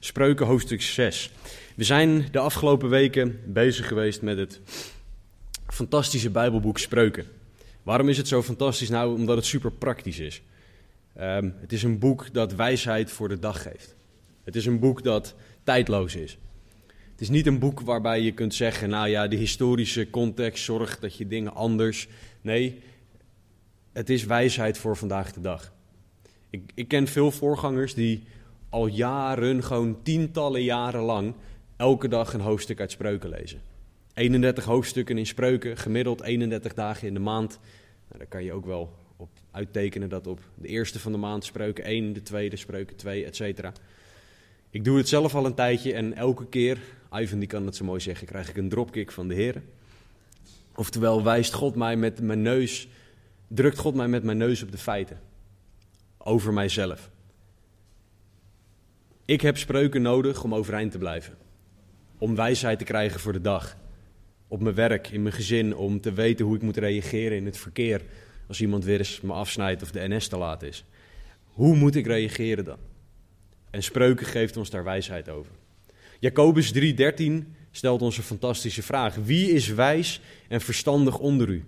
Spreuken hoofdstuk 6. We zijn de afgelopen weken bezig geweest met het fantastische Bijbelboek Spreuken. Waarom is het zo fantastisch? Nou, omdat het super praktisch is. Ehm, het is een boek dat wijsheid voor de dag geeft. Het is een boek dat tijdloos is. Het is niet een boek waarbij je kunt zeggen, nou ja, de historische context zorgt dat je dingen anders. Nee, het is wijsheid voor vandaag de dag. Ik, ik ken veel voorgangers die al jaren, gewoon tientallen jaren lang, elke dag een hoofdstuk uit spreuken lezen. 31 hoofdstukken in spreuken, gemiddeld 31 dagen in de maand. Nou, daar kan je ook wel op uittekenen dat op de eerste van de maand spreuken 1, de tweede spreuken 2, et cetera. Ik doe het zelf al een tijdje en elke keer, Ivan die kan het zo mooi zeggen, krijg ik een dropkick van de Heer. Oftewel wijst God mij met mijn neus, drukt God mij met mijn neus op de feiten over mijzelf. Ik heb spreuken nodig om overeind te blijven. Om wijsheid te krijgen voor de dag. Op mijn werk, in mijn gezin, om te weten hoe ik moet reageren in het verkeer. Als iemand weer eens me afsnijdt of de NS te laat is. Hoe moet ik reageren dan? En spreuken geeft ons daar wijsheid over. Jacobus 3:13 stelt ons een fantastische vraag. Wie is wijs en verstandig onder u?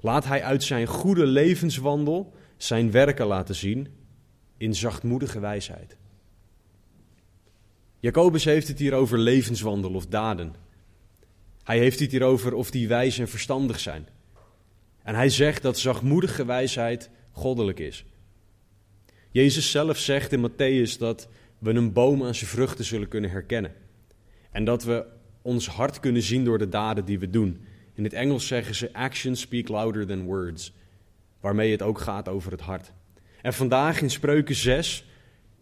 Laat hij uit zijn goede levenswandel zijn werken laten zien in zachtmoedige wijsheid. Jacobus heeft het hier over levenswandel of daden. Hij heeft het hier over of die wijs en verstandig zijn. En hij zegt dat zachtmoedige wijsheid goddelijk is. Jezus zelf zegt in Matthäus dat we een boom aan zijn vruchten zullen kunnen herkennen. En dat we ons hart kunnen zien door de daden die we doen. In het Engels zeggen ze: Actions speak louder than words waarmee het ook gaat over het hart. En vandaag in Spreuken 6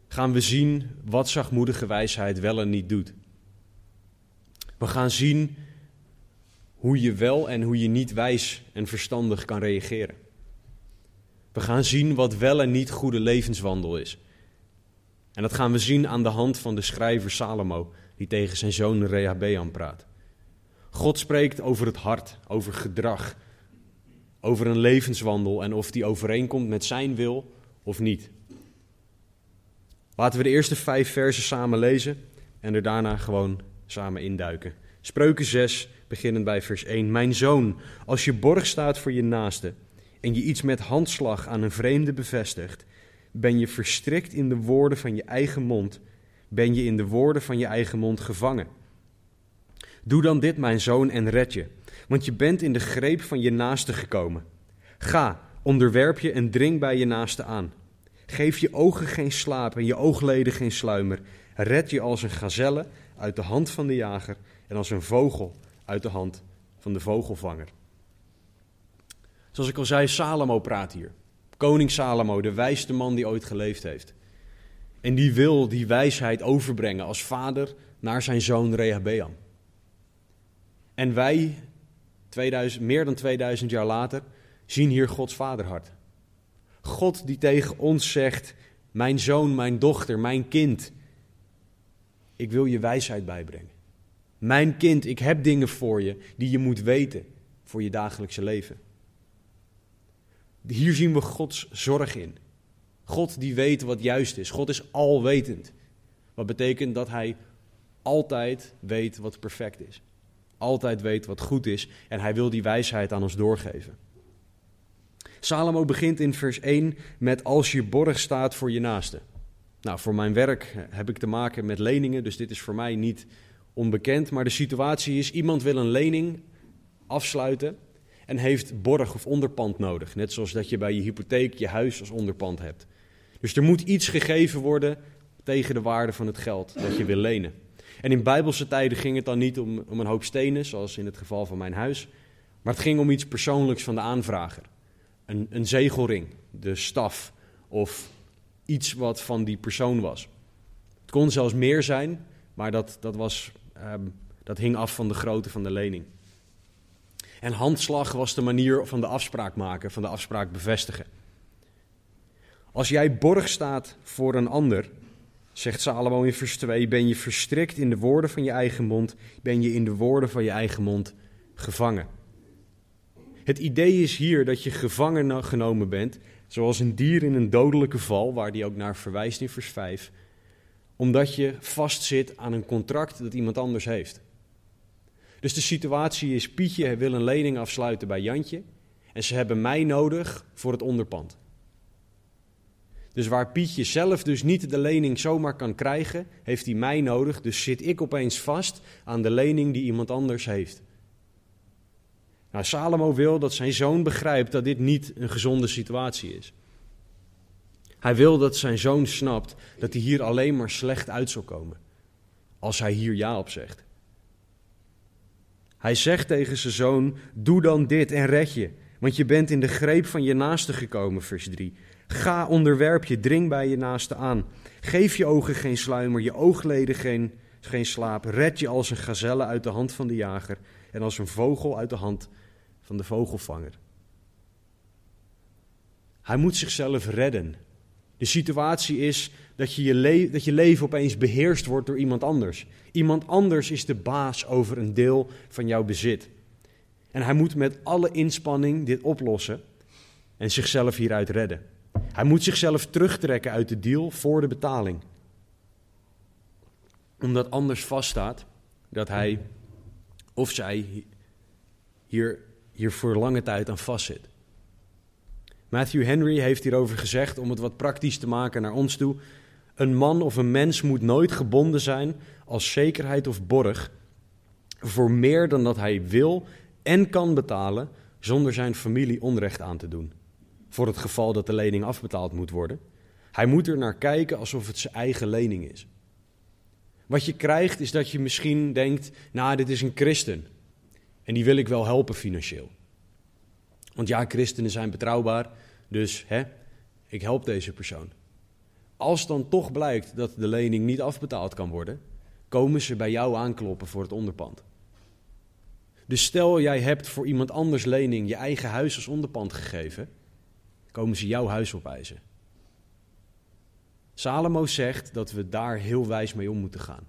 gaan we zien wat zachtmoedige wijsheid wel en niet doet. We gaan zien hoe je wel en hoe je niet wijs en verstandig kan reageren. We gaan zien wat wel en niet goede levenswandel is. En dat gaan we zien aan de hand van de schrijver Salomo, die tegen zijn zoon Rehabeam praat. God spreekt over het hart, over gedrag, over een levenswandel en of die overeenkomt met zijn wil of niet. Laten we de eerste vijf versen samen lezen en er daarna gewoon samen induiken. Spreuken 6, beginnend bij vers 1. Mijn zoon, als je borg staat voor je naaste en je iets met handslag aan een vreemde bevestigt, ben je verstrikt in de woorden van je eigen mond, ben je in de woorden van je eigen mond gevangen. Doe dan dit, mijn zoon, en red je want je bent in de greep van je naaste gekomen. Ga, onderwerp je en dring bij je naaste aan. Geef je ogen geen slaap en je oogleden geen sluimer. Red je als een gazelle uit de hand van de jager en als een vogel uit de hand van de vogelvanger. Zoals ik al zei, Salomo praat hier. Koning Salomo, de wijste man die ooit geleefd heeft. En die wil die wijsheid overbrengen als vader naar zijn zoon Rehabeam. En wij 2000, meer dan 2000 jaar later, zien hier Gods vaderhart. God die tegen ons zegt: Mijn zoon, mijn dochter, mijn kind, ik wil je wijsheid bijbrengen. Mijn kind, ik heb dingen voor je die je moet weten voor je dagelijkse leven. Hier zien we Gods zorg in. God die weet wat juist is. God is alwetend. Wat betekent dat Hij altijd weet wat perfect is altijd weet wat goed is en hij wil die wijsheid aan ons doorgeven. Salomo begint in vers 1 met als je borg staat voor je naaste. Nou, voor mijn werk heb ik te maken met leningen, dus dit is voor mij niet onbekend. Maar de situatie is, iemand wil een lening afsluiten en heeft borg of onderpand nodig. Net zoals dat je bij je hypotheek je huis als onderpand hebt. Dus er moet iets gegeven worden tegen de waarde van het geld dat je wil lenen. En in bijbelse tijden ging het dan niet om, om een hoop stenen, zoals in het geval van mijn huis, maar het ging om iets persoonlijks van de aanvrager. Een, een zegelring, de staf of iets wat van die persoon was. Het kon zelfs meer zijn, maar dat, dat, was, ehm, dat hing af van de grootte van de lening. En handslag was de manier van de afspraak maken, van de afspraak bevestigen. Als jij borg staat voor een ander, zegt Salomo in vers 2, ben je verstrikt in de woorden van je eigen mond, ben je in de woorden van je eigen mond gevangen. Het idee is hier dat je gevangen genomen bent, zoals een dier in een dodelijke val, waar die ook naar verwijst in vers 5, omdat je vastzit aan een contract dat iemand anders heeft. Dus de situatie is: Pietje wil een lening afsluiten bij Jantje en ze hebben mij nodig voor het onderpand. Dus waar Pietje zelf dus niet de lening zomaar kan krijgen, heeft hij mij nodig. Dus zit ik opeens vast aan de lening die iemand anders heeft. Nou, Salomo wil dat zijn zoon begrijpt dat dit niet een gezonde situatie is. Hij wil dat zijn zoon snapt dat hij hier alleen maar slecht uit zal komen. Als hij hier ja op zegt. Hij zegt tegen zijn zoon: Doe dan dit en red je, want je bent in de greep van je naaste gekomen, vers 3. Ga onderwerp je, dring bij je naaste aan. Geef je ogen geen sluimer, je oogleden geen, geen slaap. Red je als een gazelle uit de hand van de jager en als een vogel uit de hand van de vogelvanger. Hij moet zichzelf redden. De situatie is dat je, je dat je leven opeens beheerst wordt door iemand anders. Iemand anders is de baas over een deel van jouw bezit. En hij moet met alle inspanning dit oplossen en zichzelf hieruit redden. Hij moet zichzelf terugtrekken uit de deal voor de betaling. Omdat anders vaststaat dat hij of zij hier, hier voor lange tijd aan vastzit. Matthew Henry heeft hierover gezegd, om het wat praktisch te maken naar ons toe. Een man of een mens moet nooit gebonden zijn als zekerheid of borg voor meer dan dat hij wil en kan betalen zonder zijn familie onrecht aan te doen. Voor het geval dat de lening afbetaald moet worden. Hij moet er naar kijken alsof het zijn eigen lening is. Wat je krijgt is dat je misschien denkt: Nou, dit is een christen. En die wil ik wel helpen financieel. Want ja, christenen zijn betrouwbaar, dus hè, ik help deze persoon. Als dan toch blijkt dat de lening niet afbetaald kan worden, komen ze bij jou aankloppen voor het onderpand. Dus stel jij hebt voor iemand anders lening je eigen huis als onderpand gegeven, komen ze jouw huis opeisen. Salomo zegt dat we daar heel wijs mee om moeten gaan.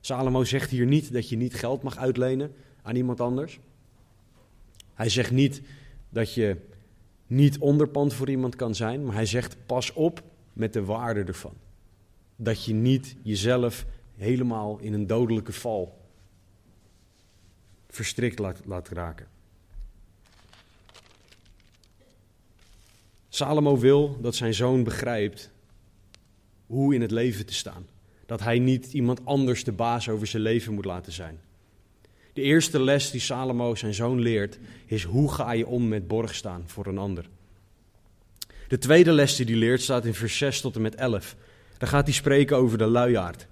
Salomo zegt hier niet dat je niet geld mag uitlenen aan iemand anders. Hij zegt niet dat je niet onderpand voor iemand kan zijn, maar hij zegt pas op met de waarde ervan. Dat je niet jezelf helemaal in een dodelijke val verstrikt laat, laat raken. Salomo wil dat zijn zoon begrijpt hoe in het leven te staan. Dat hij niet iemand anders de baas over zijn leven moet laten zijn. De eerste les die Salomo zijn zoon leert is hoe ga je om met borg staan voor een ander. De tweede les die hij leert staat in vers 6 tot en met 11. Daar gaat hij spreken over de luiaard.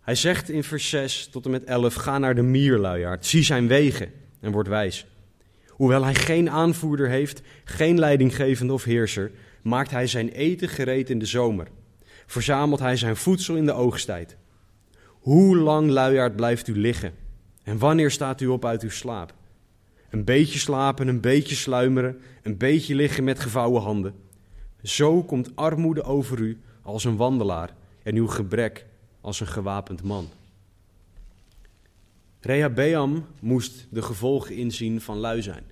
Hij zegt in vers 6 tot en met 11: Ga naar de mierluiaard, zie zijn wegen en word wijs. Hoewel hij geen aanvoerder heeft, geen leidinggevende of heerser, maakt hij zijn eten gereed in de zomer. Verzamelt hij zijn voedsel in de oogsttijd. Hoe lang, luiaard, blijft u liggen? En wanneer staat u op uit uw slaap? Een beetje slapen, een beetje sluimeren, een beetje liggen met gevouwen handen. Zo komt armoede over u als een wandelaar en uw gebrek als een gewapend man. Rehabeam moest de gevolgen inzien van lui zijn.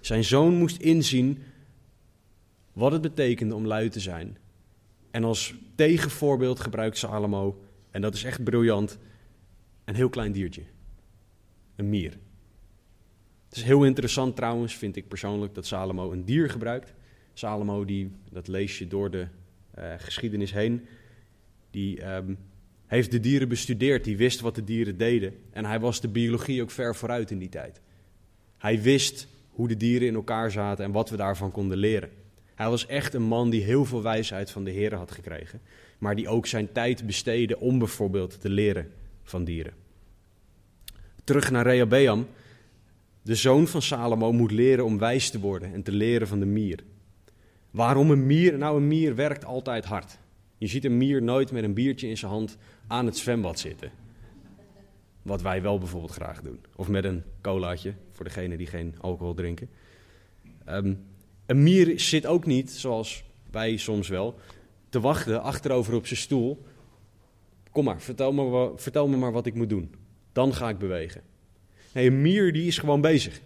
Zijn zoon moest inzien wat het betekende om lui te zijn. En als tegenvoorbeeld gebruikt Salomo, en dat is echt briljant, een heel klein diertje. Een mier. Het is heel interessant trouwens, vind ik persoonlijk, dat Salomo een dier gebruikt. Salomo, die, dat lees je door de uh, geschiedenis heen, die um, heeft de dieren bestudeerd, die wist wat de dieren deden. En hij was de biologie ook ver vooruit in die tijd. Hij wist hoe de dieren in elkaar zaten en wat we daarvan konden leren. Hij was echt een man die heel veel wijsheid van de Heer had gekregen, maar die ook zijn tijd besteedde om bijvoorbeeld te leren van dieren. Terug naar Rehabeam. De zoon van Salomo moet leren om wijs te worden en te leren van de mier. Waarom een mier? Nou, een mier werkt altijd hard. Je ziet een mier nooit met een biertje in zijn hand aan het zwembad zitten. Wat wij wel bijvoorbeeld graag doen. Of met een colaatje, voor degenen die geen alcohol drinken. Ehm, een mier zit ook niet, zoals wij soms wel, te wachten achterover op zijn stoel. Kom maar, vertel me, vertel me maar wat ik moet doen. Dan ga ik bewegen. Nee, een mier die is gewoon bezig.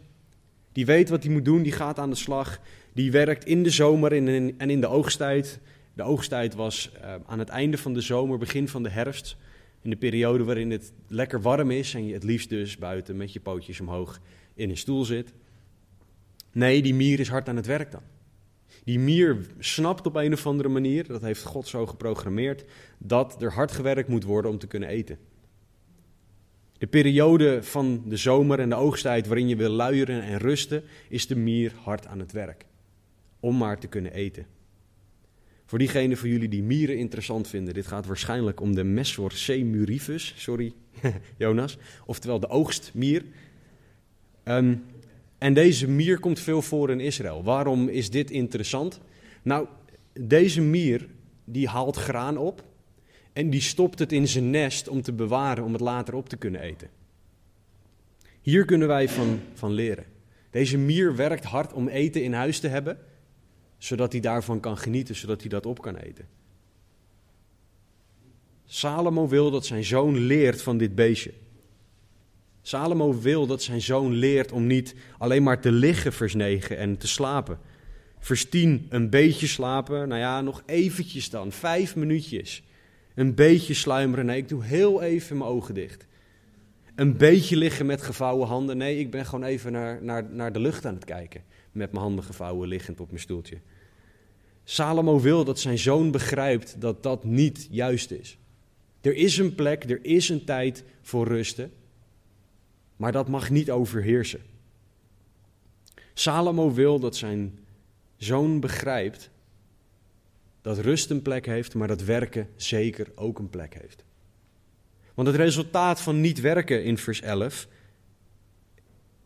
Die weet wat hij moet doen, die gaat aan de slag. Die werkt in de zomer en in de oogsttijd. De oogsttijd was uh, aan het einde van de zomer, begin van de herfst. In de periode waarin het lekker warm is en je het liefst dus buiten met je pootjes omhoog in een stoel zit. Nee, die mier is hard aan het werk dan. Die mier snapt op een of andere manier, dat heeft God zo geprogrammeerd, dat er hard gewerkt moet worden om te kunnen eten. De periode van de zomer en de oogsttijd waarin je wil luieren en rusten, is de mier hard aan het werk. Om maar te kunnen eten. Voor diegenen van jullie die mieren interessant vinden, dit gaat waarschijnlijk om de Messor semurifus, sorry Jonas, oftewel de oogstmier. Um, en deze mier komt veel voor in Israël. Waarom is dit interessant? Nou, deze mier die haalt graan op en die stopt het in zijn nest om te bewaren, om het later op te kunnen eten. Hier kunnen wij van, van leren. Deze mier werkt hard om eten in huis te hebben, zodat hij daarvan kan genieten, zodat hij dat op kan eten. Salomo wil dat zijn zoon leert van dit beestje. Salomo wil dat zijn zoon leert om niet alleen maar te liggen, vers 9, en te slapen. Vers 10, een beetje slapen. Nou ja, nog eventjes dan, vijf minuutjes. Een beetje sluimeren. Nee, ik doe heel even mijn ogen dicht. Een beetje liggen met gevouwen handen. Nee, ik ben gewoon even naar, naar, naar de lucht aan het kijken. Met mijn handen gevouwen, liggend op mijn stoeltje. Salomo wil dat zijn zoon begrijpt dat dat niet juist is. Er is een plek, er is een tijd voor rusten. Maar dat mag niet overheersen. Salomo wil dat zijn zoon begrijpt dat rust een plek heeft, maar dat werken zeker ook een plek heeft. Want het resultaat van niet werken in vers 11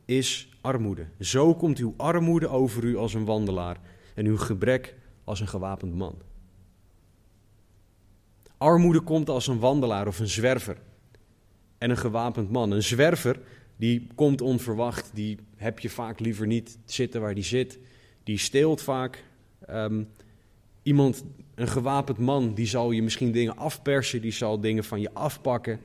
is armoede. Zo komt uw armoede over u als een wandelaar en uw gebrek als een gewapend man. Armoede komt als een wandelaar of een zwerver en een gewapend man. Een zwerver die komt onverwacht, die heb je vaak liever niet zitten waar die zit. Die steelt vaak. Um, iemand, een gewapend man, die zal je misschien dingen afpersen, die zal dingen van je afpakken.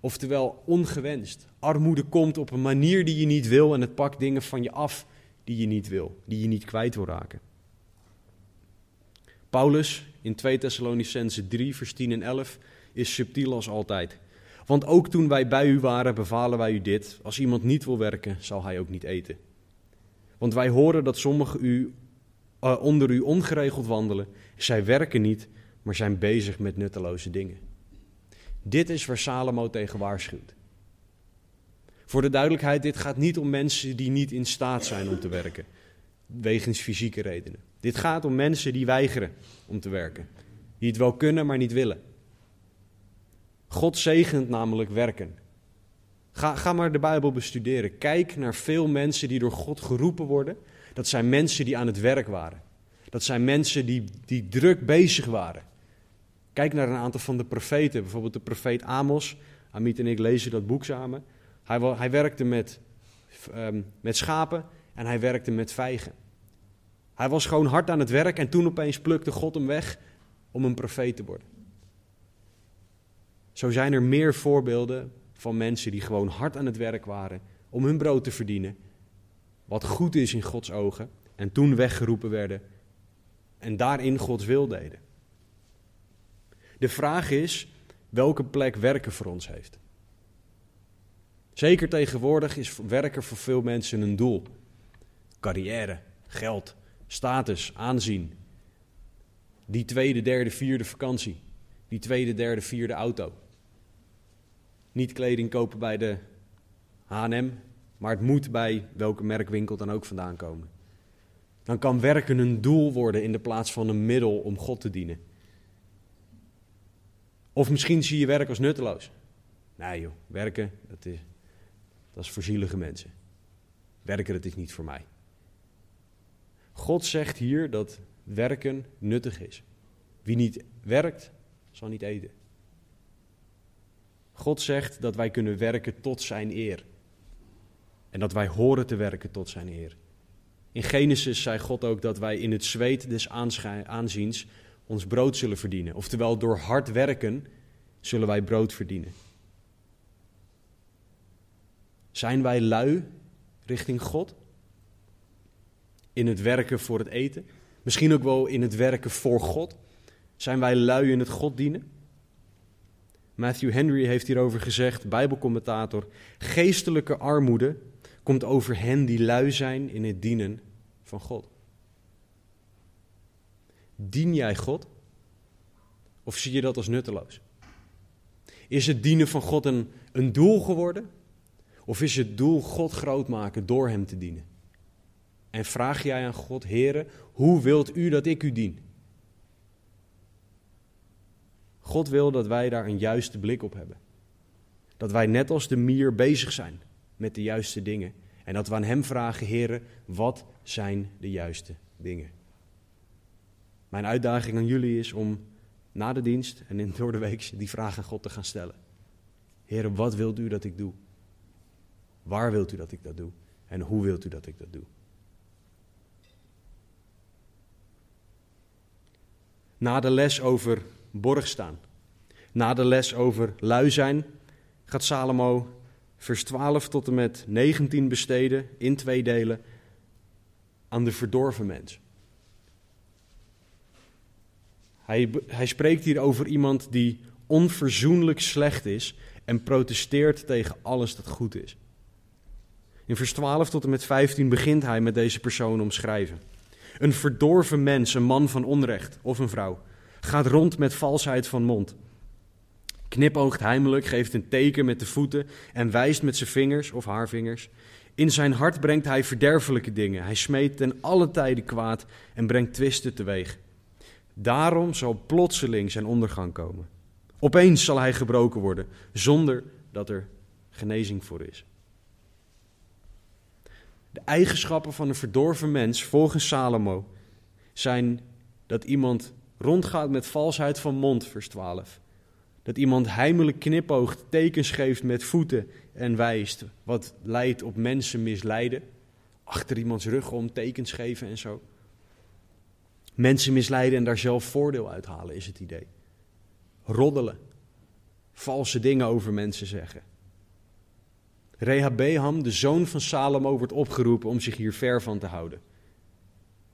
Oftewel ongewenst. Armoede komt op een manier die je niet wil en het pakt dingen van je af die je niet wil, die je niet kwijt wil raken. Paulus in 2 Thessalonicense 3, vers 10 en 11 is subtiel als altijd. Want ook toen wij bij u waren, bevalen wij u dit: als iemand niet wil werken, zal hij ook niet eten. Want wij horen dat sommigen u, uh, onder u ongeregeld wandelen. Zij werken niet, maar zijn bezig met nutteloze dingen. Dit is waar Salomo tegen waarschuwt. Voor de duidelijkheid, dit gaat niet om mensen die niet in staat zijn om te werken, wegens fysieke redenen. Dit gaat om mensen die weigeren om te werken, die het wel kunnen, maar niet willen. God zegent namelijk werken. Ga, ga maar de Bijbel bestuderen. Kijk naar veel mensen die door God geroepen worden. Dat zijn mensen die aan het werk waren. Dat zijn mensen die, die druk bezig waren. Kijk naar een aantal van de profeten. Bijvoorbeeld de profeet Amos. Amit en ik lezen dat boek samen. Hij, hij werkte met, um, met schapen en hij werkte met vijgen. Hij was gewoon hard aan het werk en toen opeens plukte God hem weg om een profeet te worden. Zo zijn er meer voorbeelden van mensen die gewoon hard aan het werk waren om hun brood te verdienen. Wat goed is in Gods ogen. En toen weggeroepen werden en daarin Gods wil deden. De vraag is welke plek werken voor ons heeft. Zeker tegenwoordig is werken voor veel mensen een doel. Carrière, geld, status, aanzien. Die tweede, derde, vierde vakantie. Die tweede, derde, vierde auto niet kleding kopen bij de H&M, maar het moet bij welke merkwinkel dan ook vandaan komen. Dan kan werken een doel worden in de plaats van een middel om God te dienen. Of misschien zie je werk als nutteloos. Nee joh, werken, dat is, dat is voor zielige mensen. Werken, dat is niet voor mij. God zegt hier dat werken nuttig is. Wie niet werkt, zal niet eten. God zegt dat wij kunnen werken tot zijn eer. En dat wij horen te werken tot zijn eer. In Genesis zei God ook dat wij in het zweet des aanziens ons brood zullen verdienen. Oftewel, door hard werken zullen wij brood verdienen. Zijn wij lui richting God? In het werken voor het eten? Misschien ook wel in het werken voor God? Zijn wij lui in het God dienen? Matthew Henry heeft hierover gezegd, Bijbelcommentator: geestelijke armoede komt over hen die lui zijn in het dienen van God. Dien jij God? Of zie je dat als nutteloos? Is het dienen van God een, een doel geworden? Of is het doel God groot maken door Hem te dienen? En vraag jij aan God, Heere, hoe wilt u dat ik u dien? God wil dat wij daar een juiste blik op hebben. Dat wij net als de mier bezig zijn met de juiste dingen. En dat we aan Hem vragen, Heere, wat zijn de juiste dingen? Mijn uitdaging aan jullie is om na de dienst en in, door de week die vraag aan God te gaan stellen. Heere, wat wilt u dat ik doe? Waar wilt u dat ik dat doe? En hoe wilt u dat ik dat doe? Na de les over borg staan, na de les over lui zijn, gaat Salomo vers 12 tot en met 19 besteden in twee delen aan de verdorven mens. Hij, hij spreekt hier over iemand die onverzoenlijk slecht is en protesteert tegen alles dat goed is. In vers 12 tot en met 15 begint hij met deze persoon omschrijven. Een verdorven mens, een man van onrecht of een vrouw, gaat rond met valsheid van mond. Knipoogt heimelijk, geeft een teken met de voeten en wijst met zijn vingers of haar vingers. In zijn hart brengt hij verderfelijke dingen. Hij smeet ten alle tijden kwaad en brengt twisten teweeg. Daarom zal plotseling zijn ondergang komen. Opeens zal hij gebroken worden, zonder dat er genezing voor is. De eigenschappen van een verdorven mens, volgens Salomo, zijn dat iemand rondgaat met valsheid van mond, vers 12. Dat iemand heimelijk knipoogt, tekens geeft met voeten en wijst, wat leidt op mensen misleiden. Achter iemands rug om tekens geven en zo. Mensen misleiden en daar zelf voordeel uit halen, is het idee. Roddelen. Valse dingen over mensen zeggen. Rehabeham, de zoon van Salomo, wordt opgeroepen om zich hier ver van te houden.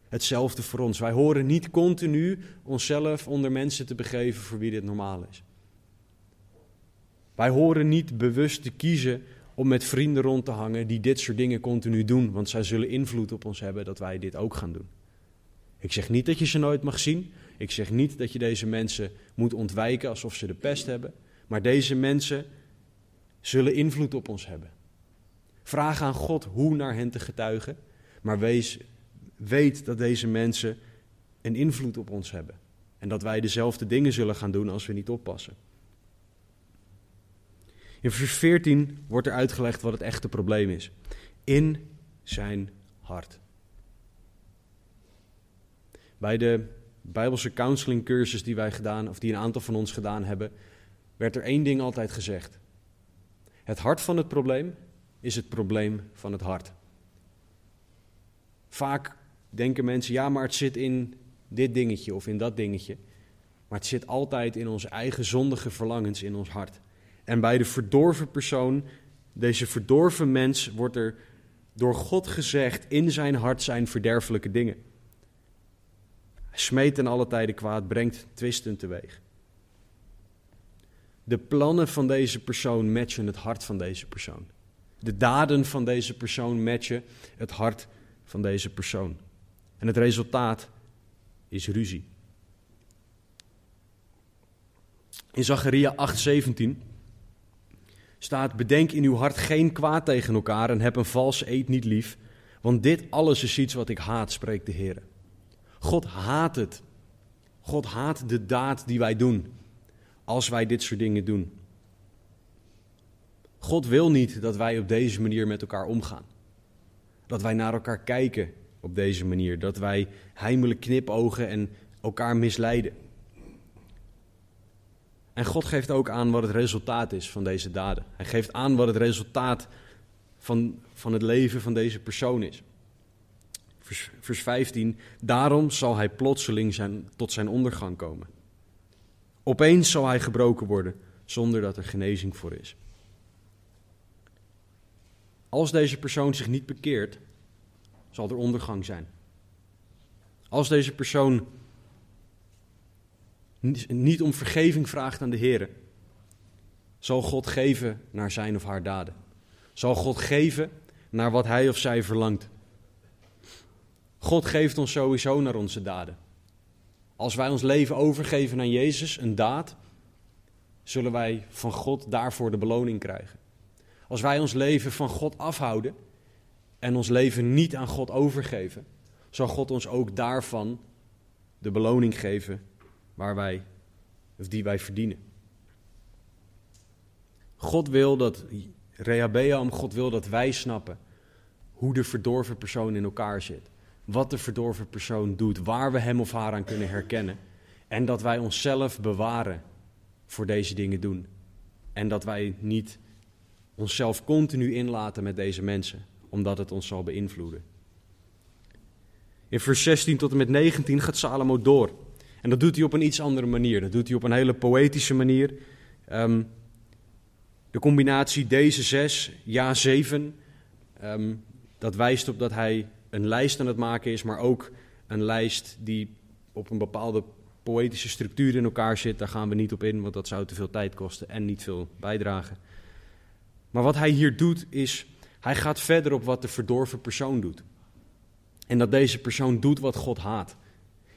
Hetzelfde voor ons. Wij horen niet continu onszelf onder mensen te begeven voor wie dit normaal is. Wij horen niet bewust te kiezen om met vrienden rond te hangen die dit soort dingen continu doen, want zij zullen invloed op ons hebben dat wij dit ook gaan doen. Ik zeg niet dat je ze nooit mag zien. Ik zeg niet dat je deze mensen moet ontwijken alsof ze de pest hebben. Maar deze mensen zullen invloed op ons hebben. Vraag aan God hoe naar hen te getuigen. Maar wees, weet dat deze mensen een invloed op ons hebben. En dat wij dezelfde dingen zullen gaan doen als we niet oppassen. In vers 14 wordt er uitgelegd wat het echte probleem is. In zijn hart. Bij de Bijbelse counseling cursus die wij gedaan, of die een aantal van ons gedaan hebben, werd er één ding altijd gezegd. Het hart van het probleem is het probleem van het hart. Vaak denken mensen, ja, maar het zit in dit dingetje of in dat dingetje. Maar het zit altijd in onze eigen zondige verlangens in ons hart. En bij de verdorven persoon, deze verdorven mens, wordt er door God gezegd: in zijn hart zijn verderfelijke dingen. Hij smeet in alle tijden kwaad, brengt twisten teweeg. De plannen van deze persoon matchen het hart van deze persoon. De daden van deze persoon matchen het hart van deze persoon. En het resultaat is ruzie. In Zacharia 8:17 staat: Bedenk in uw hart geen kwaad tegen elkaar en heb een valse eed niet lief, want dit alles is iets wat ik haat, spreekt de Heer. God haat het. God haat de daad die wij doen als wij dit soort dingen doen. God wil niet dat wij op deze manier met elkaar omgaan. Dat wij naar elkaar kijken op deze manier. Dat wij heimelijk knipogen en elkaar misleiden. En God geeft ook aan wat het resultaat is van deze daden. Hij geeft aan wat het resultaat van, van het leven van deze persoon is. Vers, vers 15. Daarom zal hij plotseling zijn, tot zijn ondergang komen. Opeens zal hij gebroken worden zonder dat er genezing voor is. Als deze persoon zich niet bekeert, zal er ondergang zijn. Als deze persoon niet om vergeving vraagt aan de Heer, zal God geven naar zijn of haar daden. Zal God geven naar wat hij of zij verlangt. God geeft ons sowieso naar onze daden. Als wij ons leven overgeven aan Jezus, een daad, zullen wij van God daarvoor de beloning krijgen. Als wij ons leven van God afhouden en ons leven niet aan God overgeven, zal God ons ook daarvan de beloning geven waar wij, of die wij verdienen. God wil dat, Rehabeam, God wil dat wij snappen hoe de verdorven persoon in elkaar zit. Wat de verdorven persoon doet, waar we hem of haar aan kunnen herkennen. En dat wij onszelf bewaren voor deze dingen doen. En dat wij niet onszelf continu inlaten met deze mensen, omdat het ons zal beïnvloeden. In vers 16 tot en met 19 gaat Salomo door. En dat doet hij op een iets andere manier. Dat doet hij op een hele poëtische manier. Um, de combinatie deze zes, ja zeven, um, dat wijst op dat hij een lijst aan het maken is, maar ook een lijst die op een bepaalde poëtische structuur in elkaar zit. Daar gaan we niet op in, want dat zou te veel tijd kosten en niet veel bijdragen. Maar wat hij hier doet is, hij gaat verder op wat de verdorven persoon doet. En dat deze persoon doet wat God haat.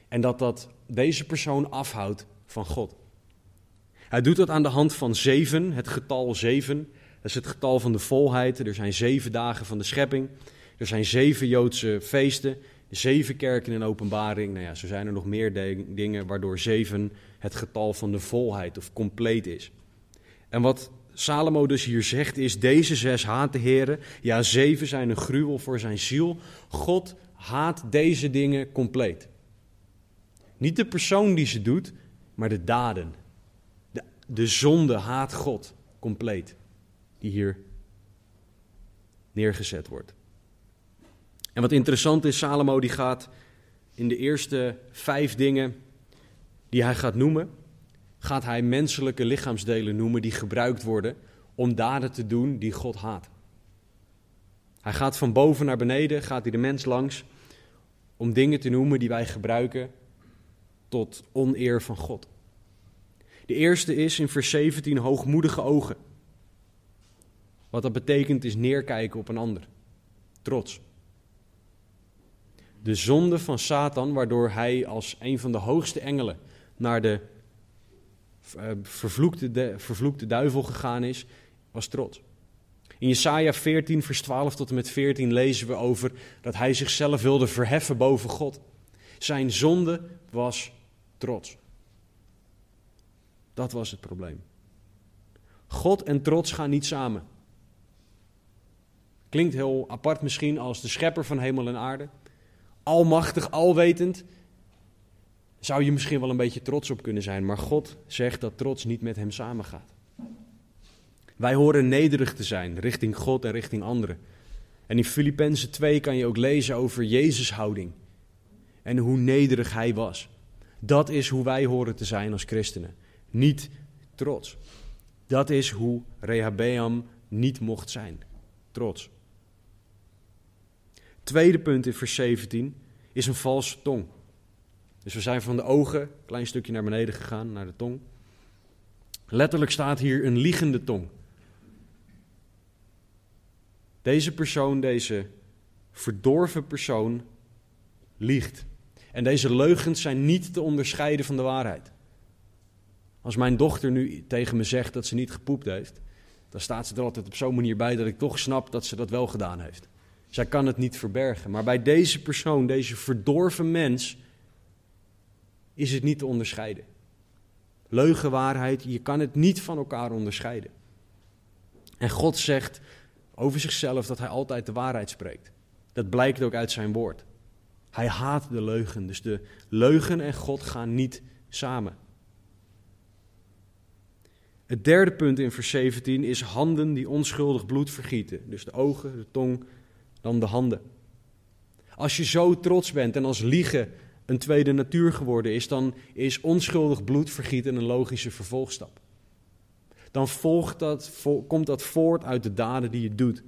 En dat dat deze persoon afhoudt van God. Hij doet dat aan de hand van zeven, het getal zeven. Dat is het getal van de volheid. Er zijn zeven dagen van de schepping. Er zijn zeven Joodse feesten. Zeven kerken in openbaring. Nou ja, zo zijn er nog meer dingen waardoor zeven het getal van de volheid of compleet is. En wat Salomo dus hier zegt is: deze zes haat de Heer. Ja, zeven zijn een gruwel voor zijn ziel. God haat deze dingen compleet. Niet de persoon die ze doet, maar de daden. De, de zonde haat God compleet, die hier neergezet wordt. En wat interessant is, Salomo die gaat in de eerste vijf dingen die hij gaat noemen, gaat hij menselijke lichaamsdelen noemen die gebruikt worden om daden te doen die God haat. Hij gaat van boven naar beneden, gaat hij de mens langs om dingen te noemen die wij gebruiken tot oneer van God. De eerste is in vers 17 hoogmoedige ogen. Wat dat betekent is neerkijken op een ander. Trots. De zonde van Satan, waardoor hij als een van de hoogste engelen naar de eh, vervloekte, de, vervloekte duivel gegaan is, was trots. In Jesaja 14, vers 12 tot en met 14 lezen we over dat hij zichzelf wilde verheffen boven God. Zijn zonde was trots. Dat was het probleem. God en trots gaan niet samen. Klinkt heel apart misschien als de schepper van hemel en aarde. Almachtig, alwetend. Zou je misschien wel een beetje trots op kunnen zijn. Maar God zegt dat trots niet met hem samengaat. Wij horen nederig te zijn richting God en richting anderen. En in Filippenzen 2 kan je ook lezen over Jezus' houding. En hoe nederig hij was. Dat is hoe wij horen te zijn als christenen. Niet trots. Dat is hoe Rehabeam niet mocht zijn. Trots. Tweede punt in vers 17 is een valse tong. Dus we zijn van de ogen een klein stukje naar beneden gegaan, naar de tong. Letterlijk staat hier een liegende tong. Deze persoon, deze verdorven persoon, liegt. En deze leugens zijn niet te onderscheiden van de waarheid. Als mijn dochter nu tegen me zegt dat ze niet gepoept heeft, dan staat ze er altijd op zo'n manier bij dat ik toch snap dat ze dat wel gedaan heeft. Zij kan het niet verbergen. Maar bij deze persoon, deze verdorven mens, is het niet te onderscheiden. Leugen, waarheid, je kan het niet van elkaar onderscheiden. En God zegt over zichzelf dat hij altijd de waarheid spreekt. Dat blijkt ook uit zijn woord. Hij haat de leugen. Dus de leugen en God gaan niet samen. Het derde punt in vers 17 is handen die onschuldig bloed vergieten. Dus de ogen, de tong, dan de handen. Als je zo trots bent en als liegen een tweede natuur geworden is, dan is onschuldig bloed vergieten een logische vervolgstap. Dan volgt dat, komt dat voort uit de daden die je doet.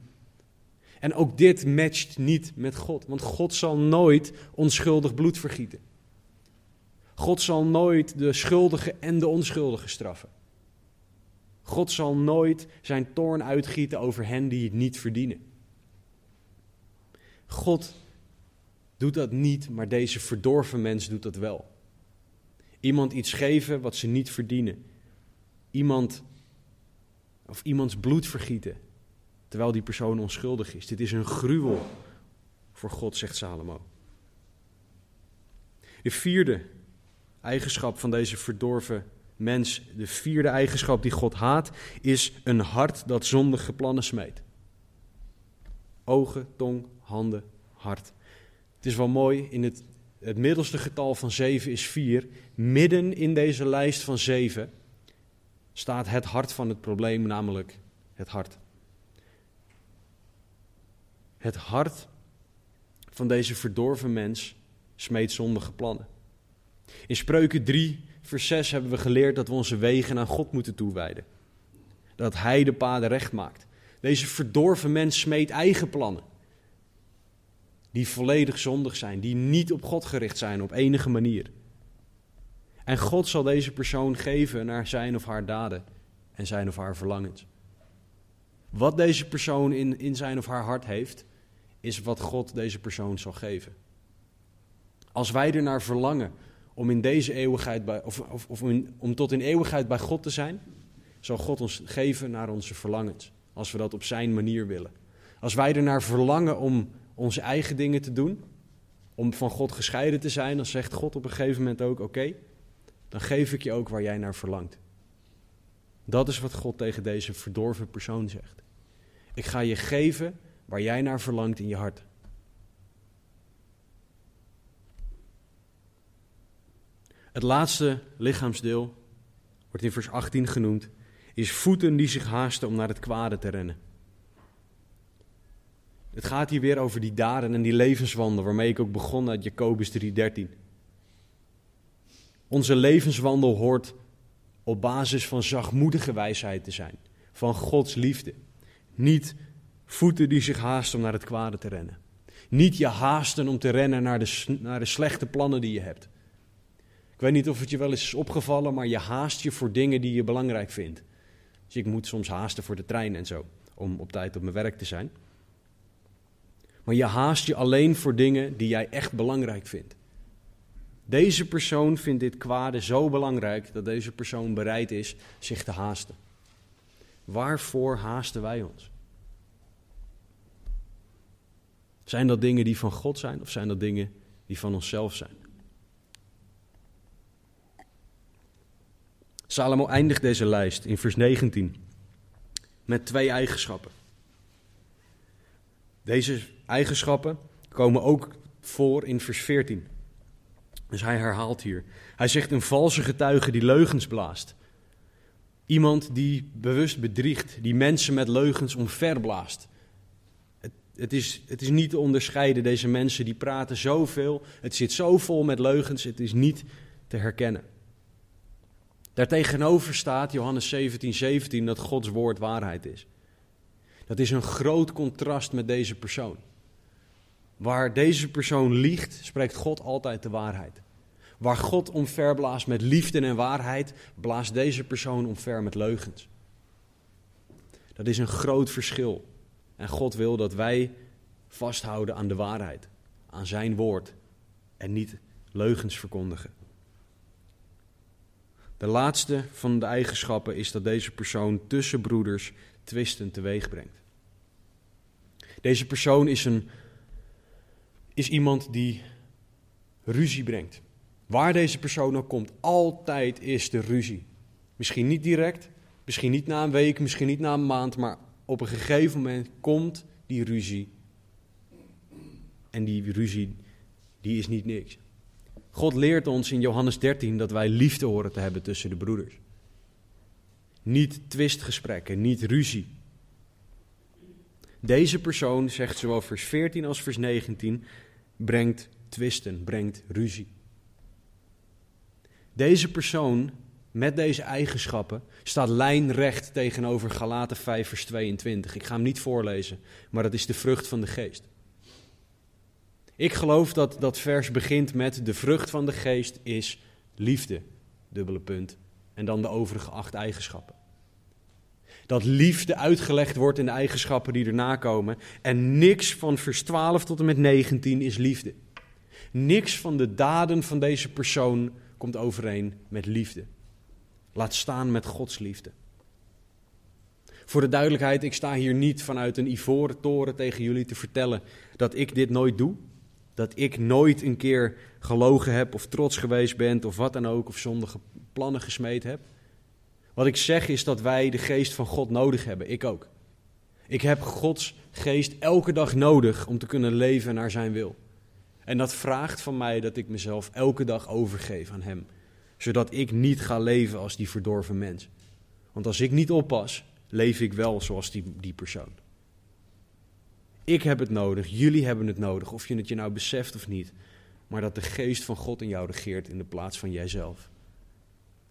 En ook dit matcht niet met God, want God zal nooit onschuldig bloed vergieten. God zal nooit de schuldige en de onschuldige straffen. God zal nooit zijn toorn uitgieten over hen die het niet verdienen. God doet dat niet, maar deze verdorven mens doet dat wel. Iemand iets geven wat ze niet verdienen. Iemand of iemands bloed vergieten terwijl die persoon onschuldig is. Dit is een gruwel voor God, zegt Salomo. De vierde eigenschap van deze verdorven mens, de vierde eigenschap die God haat, is een hart dat zondige plannen smeet. Ogen, tong, handen, hart. Het is wel mooi, in het, het middelste getal van zeven is vier. Midden in deze lijst van zeven staat het hart van het probleem, namelijk het hart. Het hart van deze verdorven mens smeet zondige plannen. In Spreuken 3, vers 6 hebben we geleerd dat we onze wegen aan God moeten toewijden. Dat Hij de paden recht maakt. Deze verdorven mens smeet eigen plannen. Die volledig zondig zijn, die niet op God gericht zijn op enige manier. En God zal deze persoon geven naar zijn of haar daden en zijn of haar verlangens. Wat deze persoon in, in zijn of haar hart heeft, is wat God deze persoon zal geven. Als wij er naar verlangen om in deze eeuwigheid bij, of, of, of om tot in eeuwigheid bij God te zijn, zal God ons geven naar onze verlangens. Als we dat op zijn manier willen. Als wij er naar verlangen om onze eigen dingen te doen, om van God gescheiden te zijn, dan zegt God op een gegeven moment ook: Oké, dan geef ik je ook waar jij naar verlangt. Dat is wat God tegen deze verdorven persoon zegt. Ik ga je geven waar jij naar verlangt in je hart. Het laatste lichaamsdeel, wordt in vers 18 genoemd, is voeten die zich haasten om naar het kwade te rennen. Het gaat hier weer over die daden en die levenswandel waarmee ik ook begon uit Jacobus 3:13. Onze levenswandel hoort op basis van zachtmoedige wijsheid te zijn, van Gods liefde. Niet voeten die zich haasten om naar het kwade te rennen. Niet je haasten om te rennen naar de, naar de slechte plannen die je hebt. Ik weet niet of het je wel eens is opgevallen, maar je haast je voor dingen die je belangrijk vindt. Dus ik moet soms haasten voor de trein en zo, om op tijd op mijn werk te zijn. Maar je haast je alleen voor dingen die jij echt belangrijk vindt. Deze persoon vindt dit kwade zo belangrijk dat deze persoon bereid is zich te haasten. Waarvoor haasten wij ons? Zijn dat dingen die van God zijn of zijn dat dingen die van onszelf zijn? Salomo eindigt deze lijst in vers 19 met twee eigenschappen. Deze eigenschappen komen ook voor in vers 14. Dus hij herhaalt hier. Hij zegt een valse getuige die leugens blaast. Iemand die bewust bedriegt, die mensen met leugens omverblaast. Het, is, het is niet te onderscheiden, deze mensen die praten zoveel. Het zit zo vol met leugens, het is niet te herkennen. Daartegenover staat Johannes 17, 17 dat Gods woord waarheid is. Dat is een groot contrast met deze persoon. Waar deze persoon liegt, spreekt God altijd de waarheid. Waar God omverblaast met liefde en waarheid, blaast deze persoon omver met leugens. Dat is een groot verschil. En God wil dat wij vasthouden aan de waarheid, aan zijn woord en niet leugens verkondigen. De laatste van de eigenschappen is dat deze persoon tussen broeders twisten teweeg brengt. Deze persoon is, een, is iemand die ruzie brengt. Waar deze persoon ook komt, altijd is de ruzie. Misschien niet direct, misschien niet na een week, misschien niet na een maand, maar op een gegeven moment komt die ruzie. En die ruzie, die is niet niks. God leert ons in Johannes 13 dat wij liefde horen te hebben tussen de broeders. Niet twistgesprekken, niet ruzie. Deze persoon, zegt zowel vers 14 als vers 19, brengt twisten, brengt ruzie. Deze persoon met deze eigenschappen staat lijnrecht tegenover Galaten 5 vers 22. Ik ga hem niet voorlezen, maar dat is de vrucht van de geest. Ik geloof dat dat vers begint met de vrucht van de geest is liefde, dubbele punt, en dan de overige acht eigenschappen. Dat liefde uitgelegd wordt in de eigenschappen die erna komen en niks van vers 12 tot en met 19 is liefde. Niks van de daden van deze persoon komt overeen met liefde. Laat staan met Gods liefde. Voor de duidelijkheid, ik sta hier niet vanuit een ivoren toren tegen jullie te vertellen dat ik dit nooit doe. Dat ik nooit een keer gelogen heb of trots geweest ben of wat dan ook, of zondige plannen gesmeed heb. Wat ik zeg is dat wij de geest van God nodig hebben, ik ook. Ik heb Gods geest elke dag nodig om te kunnen leven naar zijn wil. En dat vraagt van mij dat ik mezelf elke dag overgeef aan Hem. Zodat ik niet ga leven als die verdorven mens. Want als ik niet oppas, leef ik wel zoals die, die persoon. Ik heb het nodig, jullie hebben het nodig, of je het je nou beseft of niet. Maar dat de geest van God in jou regeert in de plaats van jijzelf.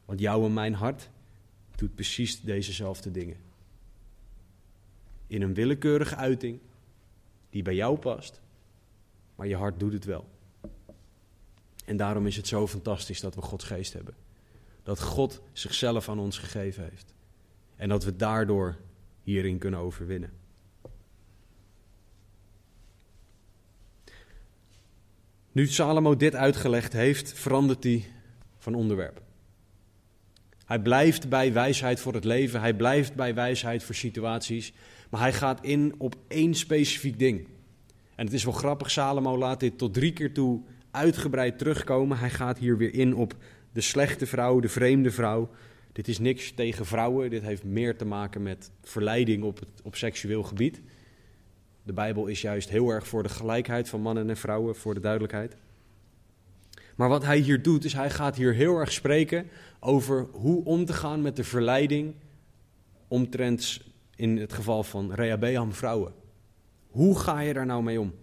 Want jouw en mijn hart doet precies dezezelfde dingen. In een willekeurige uiting die bij jou past, maar je hart doet het wel. En daarom is het zo fantastisch dat we Gods geest hebben. Dat God zichzelf aan ons gegeven heeft. En dat we daardoor hierin kunnen overwinnen. Nu Salomo dit uitgelegd heeft, verandert hij van onderwerp. Hij blijft bij wijsheid voor het leven, hij blijft bij wijsheid voor situaties, maar hij gaat in op één specifiek ding. En het is wel grappig, Salomo laat dit tot drie keer toe uitgebreid terugkomen. Hij gaat hier weer in op de slechte vrouw, de vreemde vrouw. Dit is niks tegen vrouwen, dit heeft meer te maken met verleiding op, het, op seksueel gebied. De Bijbel is juist heel erg voor de gelijkheid van mannen en vrouwen, voor de duidelijkheid. Maar wat hij hier doet, is hij gaat hier heel erg spreken over hoe om te gaan met de verleiding omtrent in het geval van Rehabeam vrouwen. Hoe ga je daar nou mee om?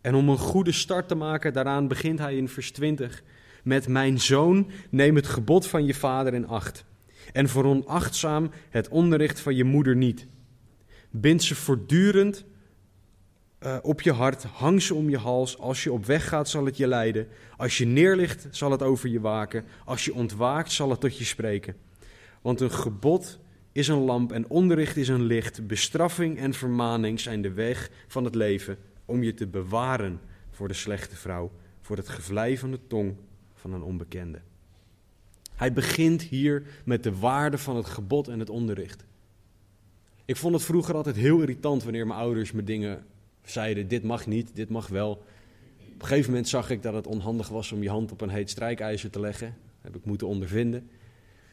En om een goede start te maken, daaraan begint hij in vers 20 met mijn zoon, neem het gebod van je vader in acht. En veronachtzaam het onderricht van je moeder niet. Bind ze voortdurend uh, op je hart, hang ze om je hals. Als je op weg gaat, zal het je leiden. Als je neerligt, zal het over je waken. Als je ontwaakt, zal het tot je spreken. Want een gebod is een lamp en onderricht is een licht. Bestraffing en vermaning zijn de weg van het leven om je te bewaren voor de slechte vrouw, voor het gevlei van de tong van een onbekende. Hij begint hier met de waarde van het gebod en het onderricht. Ik vond het vroeger altijd heel irritant wanneer mijn ouders me dingen zeiden: dit mag niet, dit mag wel. Op een gegeven moment zag ik dat het onhandig was om je hand op een heet strijkijzer te leggen. Dat heb ik moeten ondervinden.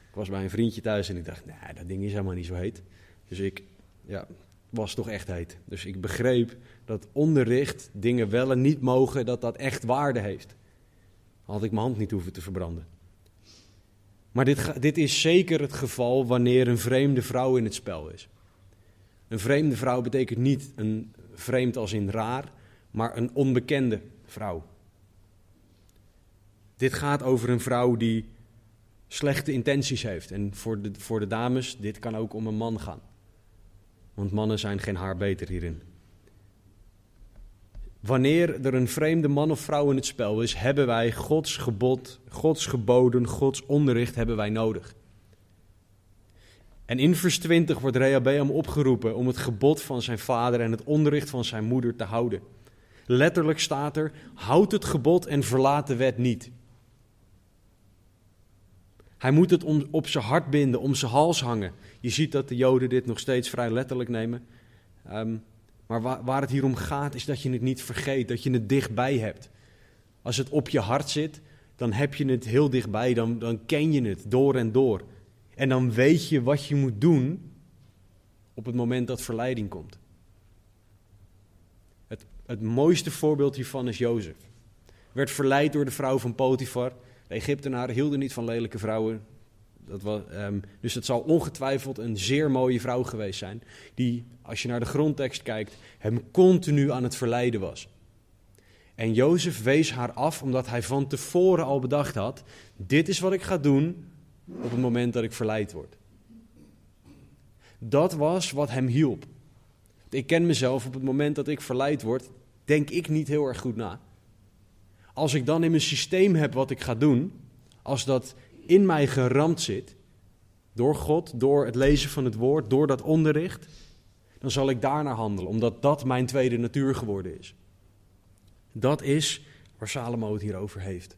Ik was bij een vriendje thuis en ik dacht: nee, dat ding is helemaal niet zo heet. Dus ik ja, was toch echt heet. Dus ik begreep dat onderricht, dingen wel en niet mogen, dat dat echt waarde heeft. had ik mijn hand niet hoeven te verbranden. Maar dit, dit is zeker het geval wanneer een vreemde vrouw in het spel is. Een vreemde vrouw betekent niet een vreemd als in raar, maar een onbekende vrouw. Dit gaat over een vrouw die slechte intenties heeft. En voor de, voor de dames, dit kan ook om een man gaan. Want mannen zijn geen haar beter hierin. Wanneer er een vreemde man of vrouw in het spel is, hebben wij Gods gebod, Gods geboden, Gods onderricht hebben wij nodig. En in vers 20 wordt Rehabeam opgeroepen om het gebod van zijn vader en het onderricht van zijn moeder te houden. Letterlijk staat er: houd het gebod en verlaat de wet niet. Hij moet het op zijn hart binden, om zijn hals hangen. Je ziet dat de Joden dit nog steeds vrij letterlijk nemen. Ehm, maar waar, waar het hier om gaat, is dat je het niet vergeet, dat je het dichtbij hebt. Als het op je hart zit, dan heb je het heel dichtbij, dan, dan ken je het door en door. En dan weet je wat je moet doen op het moment dat verleiding komt. Het, het mooiste voorbeeld hiervan is Jozef. Werd verleid door de vrouw van Potifar. De Egyptenaren hielden niet van lelijke vrouwen. Dat was, ehm, dus het zal ongetwijfeld een zeer mooie vrouw geweest zijn. Die, als je naar de grondtekst kijkt, hem continu aan het verleiden was. En Jozef wees haar af omdat hij van tevoren al bedacht had: dit is wat ik ga doen op het moment dat ik verleid word. Dat was wat hem hielp. Ik ken mezelf op het moment dat ik verleid word, denk ik niet heel erg goed na. Als ik dan in mijn systeem heb wat ik ga doen, als dat in mij geramd zit, door God, door het lezen van het woord, door dat onderricht, dan zal ik daarnaar handelen, omdat dat mijn tweede natuur geworden is. Dat is waar Salomo het hier over heeft.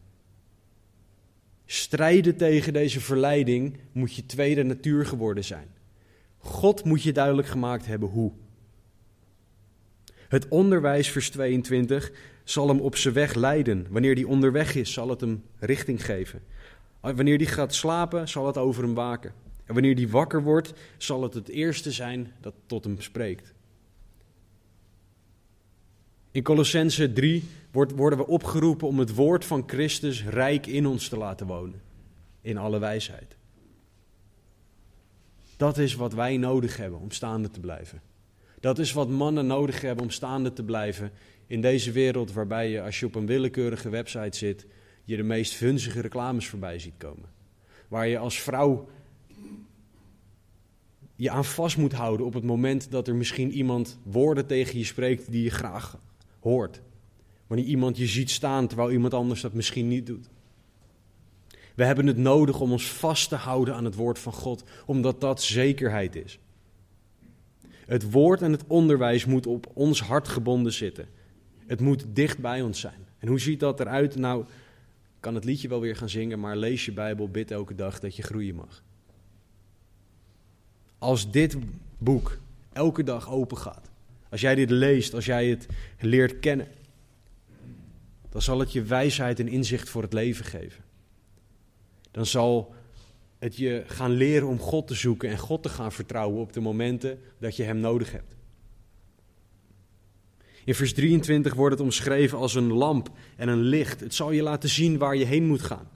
Strijden tegen deze verleiding moet je tweede natuur geworden zijn. God moet je duidelijk gemaakt hebben hoe. Het onderwijs, vers 22, zal hem op zijn weg leiden. Wanneer hij onderweg is, zal het hem richting geven. Wanneer hij gaat slapen, zal het over hem waken. En wanneer hij wakker wordt, zal het het eerste zijn dat tot hem spreekt. In Colossense 3 worden we opgeroepen om het woord van Christus rijk in ons te laten wonen. In alle wijsheid. Dat is wat wij nodig hebben om staande te blijven. Dat is wat mannen nodig hebben om staande te blijven in deze wereld waarbij je, als je op een willekeurige website zit, je de meest vunzige reclames voorbij ziet komen. Waar je als vrouw je aan vast moet houden op het moment dat er misschien iemand woorden tegen je spreekt die je graag hoort. Wanneer iemand je ziet staan terwijl iemand anders dat misschien niet doet. We hebben het nodig om ons vast te houden aan het woord van God, omdat dat zekerheid is. Het woord en het onderwijs moet op ons hart gebonden zitten. Het moet dicht bij ons zijn. En hoe ziet dat eruit? Nou, kan het liedje wel weer gaan zingen, maar lees je Bijbel, bid elke dag dat je groeien mag. Als dit boek elke dag open gaat, als jij dit leest, als jij het leert kennen, dan zal het je wijsheid en inzicht voor het leven geven. Dan zal het je gaan leren om God te zoeken en God te gaan vertrouwen op de momenten dat je Hem nodig hebt. In vers 23 wordt het omschreven als een lamp en een licht. Het zal je laten zien waar je heen moet gaan.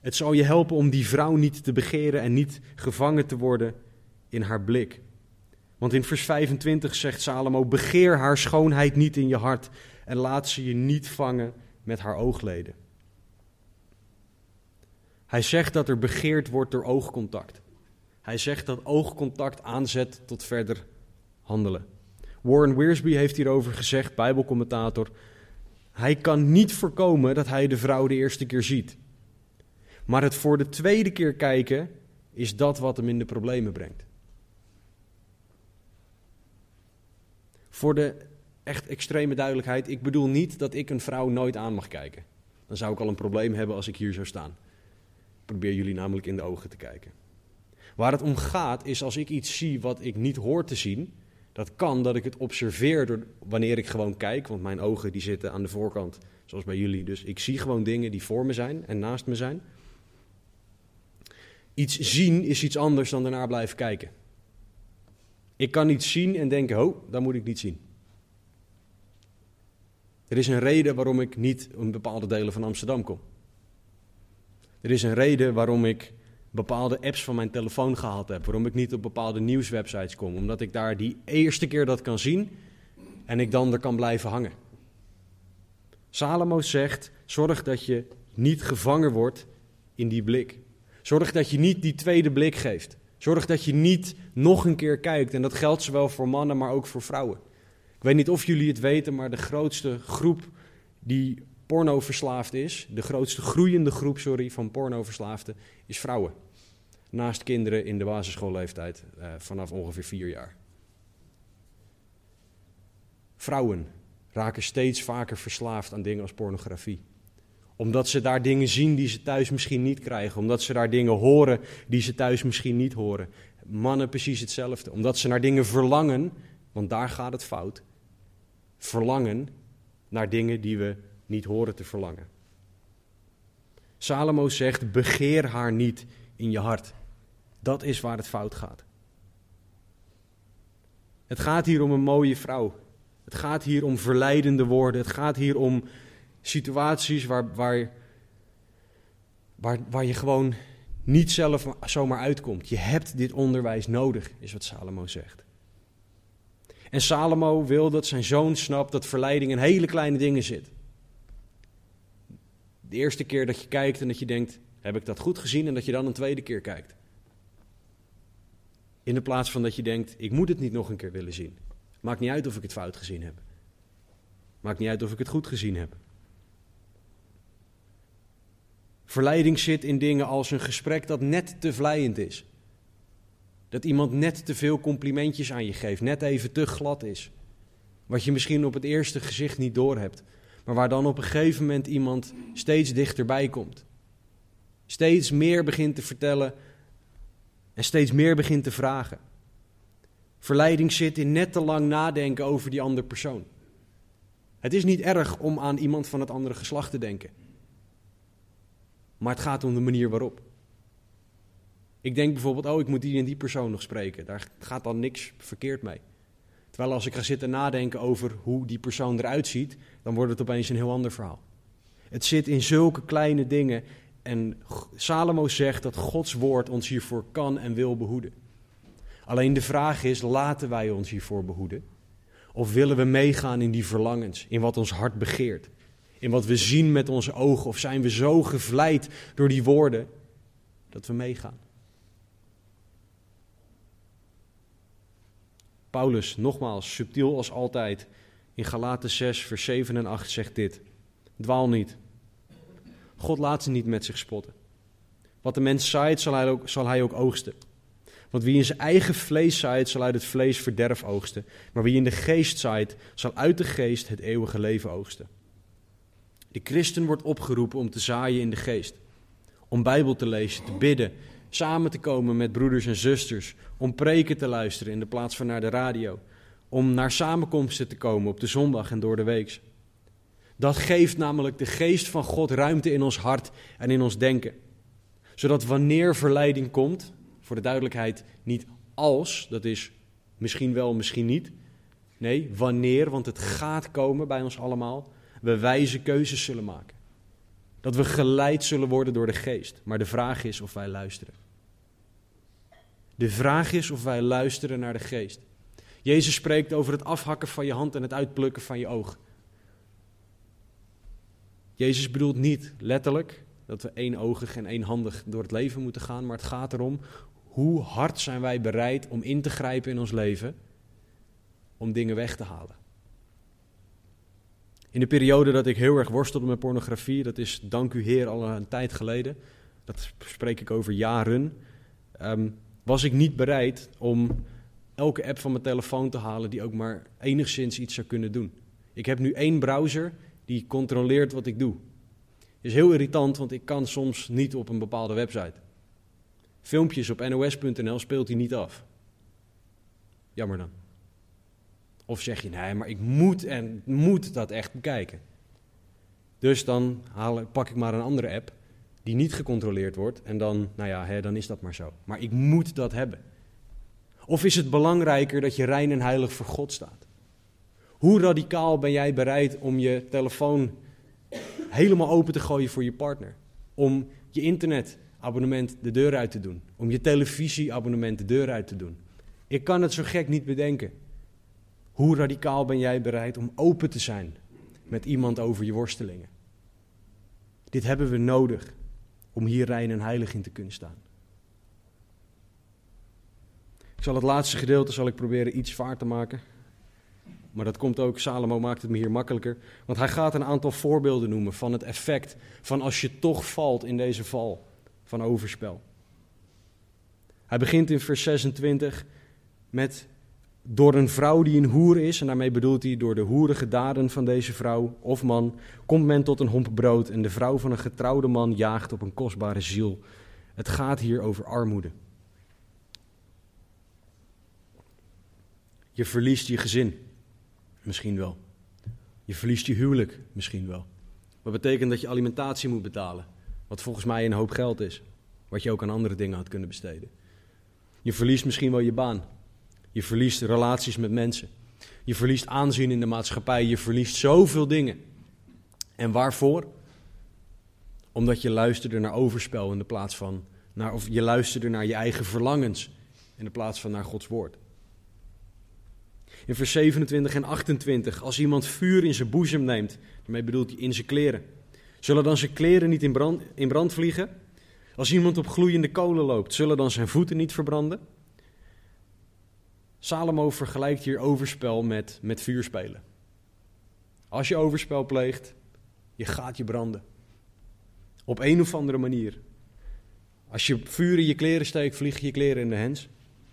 Het zal je helpen om die vrouw niet te begeren en niet gevangen te worden in haar blik. Want in vers 25 zegt Salomo: Begeer haar schoonheid niet in je hart en laat ze je niet vangen met haar oogleden. Hij zegt dat er begeerd wordt door oogcontact. Hij zegt dat oogcontact aanzet tot verder handelen. Warren Wiersbe heeft hierover gezegd, Bijbelcommentator. Hij kan niet voorkomen dat hij de vrouw de eerste keer ziet. Maar het voor de tweede keer kijken is dat wat hem in de problemen brengt. Voor de echt extreme duidelijkheid, ik bedoel niet dat ik een vrouw nooit aan mag kijken. Dan zou ik al een probleem hebben als ik hier zou staan. Ik probeer jullie namelijk in de ogen te kijken. Waar het om gaat is als ik iets zie wat ik niet hoor te zien, dat kan dat ik het observeer door, wanneer ik gewoon kijk, want mijn ogen die zitten aan de voorkant, zoals bij jullie. Dus ik zie gewoon dingen die voor me zijn en naast me zijn. Iets zien is iets anders dan daarnaar blijven kijken. Ik kan iets zien en denken, oh, dat moet ik niet zien. Er is een reden waarom ik niet in bepaalde delen van Amsterdam kom. Er is een reden waarom ik bepaalde apps van mijn telefoon gehaald heb. Waarom ik niet op bepaalde nieuwswebsites kom. Omdat ik daar die eerste keer dat kan zien en ik dan er kan blijven hangen. Salomo zegt: zorg dat je niet gevangen wordt in die blik. Zorg dat je niet die tweede blik geeft. Zorg dat je niet nog een keer kijkt. En dat geldt zowel voor mannen, maar ook voor vrouwen. Ik weet niet of jullie het weten, maar de grootste groep die pornoverslaafd is, de grootste groeiende groep sorry, van pornoverslaafden, is vrouwen. Naast kinderen in de basisschoolleeftijd eh, vanaf ongeveer vier jaar. Vrouwen raken steeds vaker verslaafd aan dingen als pornografie omdat ze daar dingen zien die ze thuis misschien niet krijgen. Omdat ze daar dingen horen die ze thuis misschien niet horen. Mannen precies hetzelfde. Omdat ze naar dingen verlangen, want daar gaat het fout. Verlangen naar dingen die we niet horen te verlangen. Salomo zegt: begeer haar niet in je hart. Dat is waar het fout gaat. Het gaat hier om een mooie vrouw. Het gaat hier om verleidende woorden. Het gaat hier om situaties waar, waar, waar, waar je gewoon niet zelf zomaar uitkomt. Je hebt dit onderwijs nodig, is wat Salomo zegt. En Salomo wil dat zijn zoon snapt dat verleiding in hele kleine dingen zit. De eerste keer dat je kijkt en dat je denkt, heb ik dat goed gezien? En dat je dan een tweede keer kijkt. In de plaats van dat je denkt, ik moet het niet nog een keer willen zien. Maakt niet uit of ik het fout gezien heb. Maakt niet uit of ik het goed gezien heb. Verleiding zit in dingen als een gesprek dat net te vlijend is. Dat iemand net te veel complimentjes aan je geeft, net even te glad is. Wat je misschien op het eerste gezicht niet doorhebt, maar waar dan op een gegeven moment iemand steeds dichterbij komt. Steeds meer begint te vertellen en steeds meer begint te vragen. Verleiding zit in net te lang nadenken over die andere persoon. Het is niet erg om aan iemand van het andere geslacht te denken. Maar het gaat om de manier waarop. Ik denk bijvoorbeeld, oh, ik moet die en die persoon nog spreken. Daar gaat dan niks verkeerd mee. Terwijl als ik ga zitten nadenken over hoe die persoon eruit ziet, dan wordt het opeens een heel ander verhaal. Het zit in zulke kleine dingen. En Salomo zegt dat Gods woord ons hiervoor kan en wil behoeden. Alleen de vraag is, laten wij ons hiervoor behoeden? Of willen we meegaan in die verlangens, in wat ons hart begeert? In wat we zien met onze ogen? Of zijn we zo gevleid door die woorden dat we meegaan? Paulus, nogmaals, subtiel als altijd, in Galaten 6, vers 7 en 8 zegt dit. Dwaal niet. God laat ze niet met zich spotten. Wat de mens zaait, zal hij ook, zal hij ook oogsten. Want wie in zijn eigen vlees zaait, zal uit het vlees verderf oogsten. Maar wie in de geest zaait, zal uit de geest het eeuwige leven oogsten. De christen wordt opgeroepen om te zaaien in de geest. Om Bijbel te lezen, te bidden, samen te komen met broeders en zusters. Om preken te luisteren in de plaats van naar de radio. Om naar samenkomsten te komen op de zondag en door de week. Dat geeft namelijk de geest van God ruimte in ons hart en in ons denken. Zodat wanneer verleiding komt, voor de duidelijkheid niet als, dat is misschien wel, misschien niet. Nee, wanneer, want het gaat komen bij ons allemaal we wijze keuzes zullen maken. Dat we geleid zullen worden door de geest. Maar de vraag is of wij luisteren. De vraag is of wij luisteren naar de geest. Jezus spreekt over het afhakken van je hand en het uitplukken van je oog. Jezus bedoelt niet letterlijk dat we éénogig en éénhandig door het leven moeten gaan, maar het gaat erom hoe hard zijn wij bereid om in te grijpen in ons leven om dingen weg te halen. In de periode dat ik heel erg worstelde met pornografie, dat is dank u Heer al een tijd geleden, dat spreek ik over jaren, ehm, was ik niet bereid om elke app van mijn telefoon te halen die ook maar enigszins iets zou kunnen doen. Ik heb nu één browser die controleert wat ik doe. Is heel irritant, want ik kan soms niet op een bepaalde website. Filmpjes op nos.nl speelt hij niet af. Jammer dan. Of zeg je, nee, maar ik moet en moet dat echt bekijken. Dus dan haal, pak ik maar een andere app die niet gecontroleerd wordt. En dan, nou ja, hè, dan is dat maar zo. Maar ik moet dat hebben. Of is het belangrijker dat je rein en heilig voor God staat? Hoe radicaal ben jij bereid om je telefoon helemaal open te gooien voor je partner? Om je internetabonnement de deur uit te doen? Om je televisieabonnement de deur uit te doen? Ik kan het zo gek niet bedenken. Hoe radicaal ben jij bereid om open te zijn met iemand over je worstelingen? Dit hebben we nodig om hier rein en heilig in te kunnen staan. Ik zal het laatste gedeelte zal ik proberen iets vaart te maken. Maar dat komt ook, Salomo maakt het me hier makkelijker. Want hij gaat een aantal voorbeelden noemen van het effect van als je toch valt in deze val van overspel. Hij begint in vers 26 met door een vrouw die een hoer is, en daarmee bedoelt hij door de hoerige daden van deze vrouw of man, komt men tot een homp brood en de vrouw van een getrouwde man jaagt op een kostbare ziel. Het gaat hier over armoede. Je verliest je gezin, misschien wel. Je verliest je huwelijk, misschien wel. Wat betekent dat je alimentatie moet betalen, wat volgens mij een hoop geld is, wat je ook aan andere dingen had kunnen besteden. Je verliest misschien wel je baan, je verliest relaties met mensen. Je verliest aanzien in de maatschappij. Je verliest zoveel dingen. En waarvoor? Omdat je luisterde naar overspel in de plaats van naar, of je luisterde naar je eigen verlangens in de plaats van naar Gods woord. In vers 27 en 28, als iemand vuur in zijn boezem neemt, daarmee bedoelt hij in zijn kleren, zullen dan zijn kleren niet in brand, in brand vliegen? Als iemand op gloeiende kolen loopt, zullen dan zijn voeten niet verbranden? Salomo vergelijkt hier overspel met, met vuurspelen. Als je overspel pleegt, je gaat je branden. Op een of andere manier. Als je vuur in je kleren steekt, vliegen je kleren in de hens.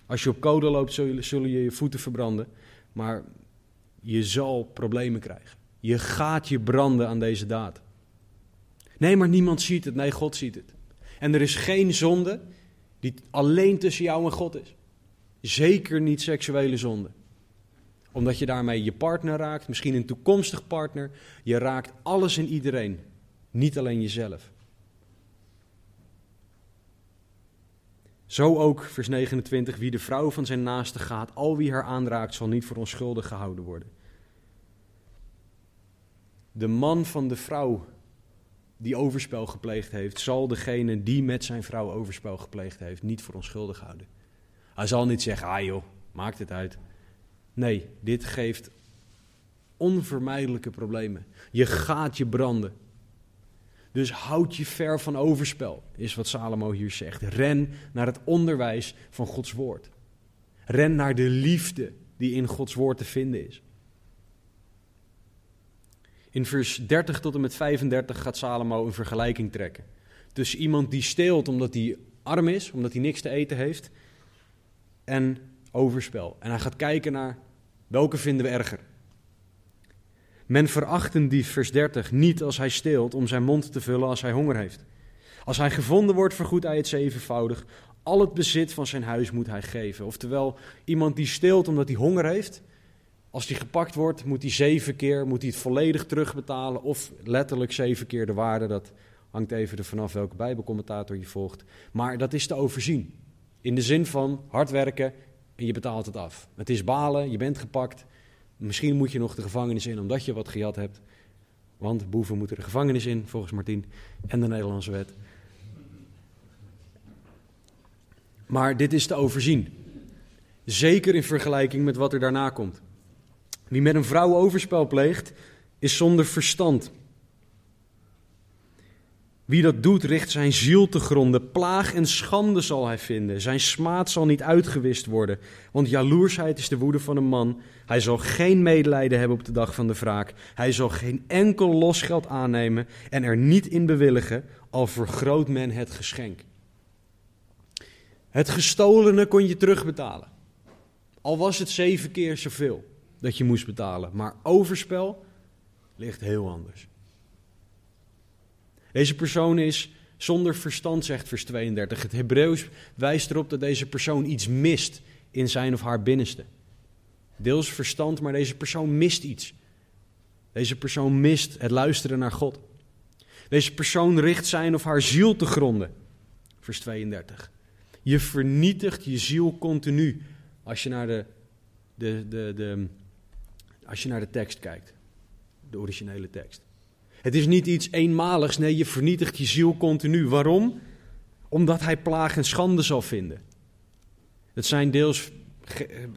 Als je op kolen loopt, zullen je je voeten verbranden. Maar je zal problemen krijgen. Je gaat je branden aan deze daad. Nee, maar niemand ziet het. Nee, God ziet het. En er is geen zonde die alleen tussen jou en God is. Zeker niet seksuele zonde. Omdat je daarmee je partner raakt, misschien een toekomstig partner. Je raakt alles en iedereen, niet alleen jezelf. Zo ook, vers 29, wie de vrouw van zijn naaste gaat, al wie haar aanraakt, zal niet voor onschuldig gehouden worden. De man van de vrouw die overspel gepleegd heeft, zal degene die met zijn vrouw overspel gepleegd heeft, niet voor onschuldig houden. Hij zal niet zeggen, ah joh, maakt het uit. Nee, dit geeft onvermijdelijke problemen. Je gaat je branden. Dus houd je ver van overspel, is wat Salomo hier zegt. Ren naar het onderwijs van Gods woord. Ren naar de liefde die in Gods woord te vinden is. In vers 30 tot en met 35 gaat Salomo een vergelijking trekken. Tussen iemand die steelt omdat hij arm is, omdat hij niks te eten heeft, en overspel. En hij gaat kijken naar welke vinden we erger. Men veracht een dief, vers 30, niet als hij steelt om zijn mond te vullen als hij honger heeft. Als hij gevonden wordt, vergoedt hij het zevenvoudig. Al het bezit van zijn huis moet hij geven. Oftewel, iemand die steelt omdat hij honger heeft, als hij gepakt wordt, moet hij zeven keer moet hij het volledig terugbetalen. Of letterlijk zeven keer de waarde. Dat hangt even er vanaf welke Bijbelcommentator je volgt. Maar dat is te overzien. In de zin van hard werken en je betaalt het af. Het is balen, je bent gepakt. Misschien moet je nog de gevangenis in omdat je wat gejat hebt. Want boeven moeten de gevangenis in, volgens Martien en de Nederlandse wet. Maar dit is te overzien. Zeker in vergelijking met wat er daarna komt. Wie met een vrouw overspel pleegt, is zonder verstand. Wie dat doet, richt zijn ziel te gronden. Plaag en schande zal hij vinden. Zijn smaad zal niet uitgewist worden. Want jaloersheid is de woede van een man. Hij zal geen medelijden hebben op de dag van de wraak. Hij zal geen enkel losgeld aannemen en er niet in bewilligen, al vergroot men het geschenk. Het gestolene kon je terugbetalen. Al was het zeven keer zoveel dat je moest betalen. Maar overspel ligt heel anders. Deze persoon is zonder verstand, zegt vers 32. Het Hebreeuws wijst erop dat deze persoon iets mist in zijn of haar binnenste. Deels verstand, maar deze persoon mist iets. Deze persoon mist het luisteren naar God. Deze persoon richt zijn of haar ziel te gronden. Vers 32. Je vernietigt je ziel continu als je naar de, de, de, de, als je naar de tekst kijkt. De originele tekst. Het is niet iets eenmaligs, nee, je vernietigt je ziel continu. Waarom? Omdat hij plaag en schande zal vinden. Het zijn deels,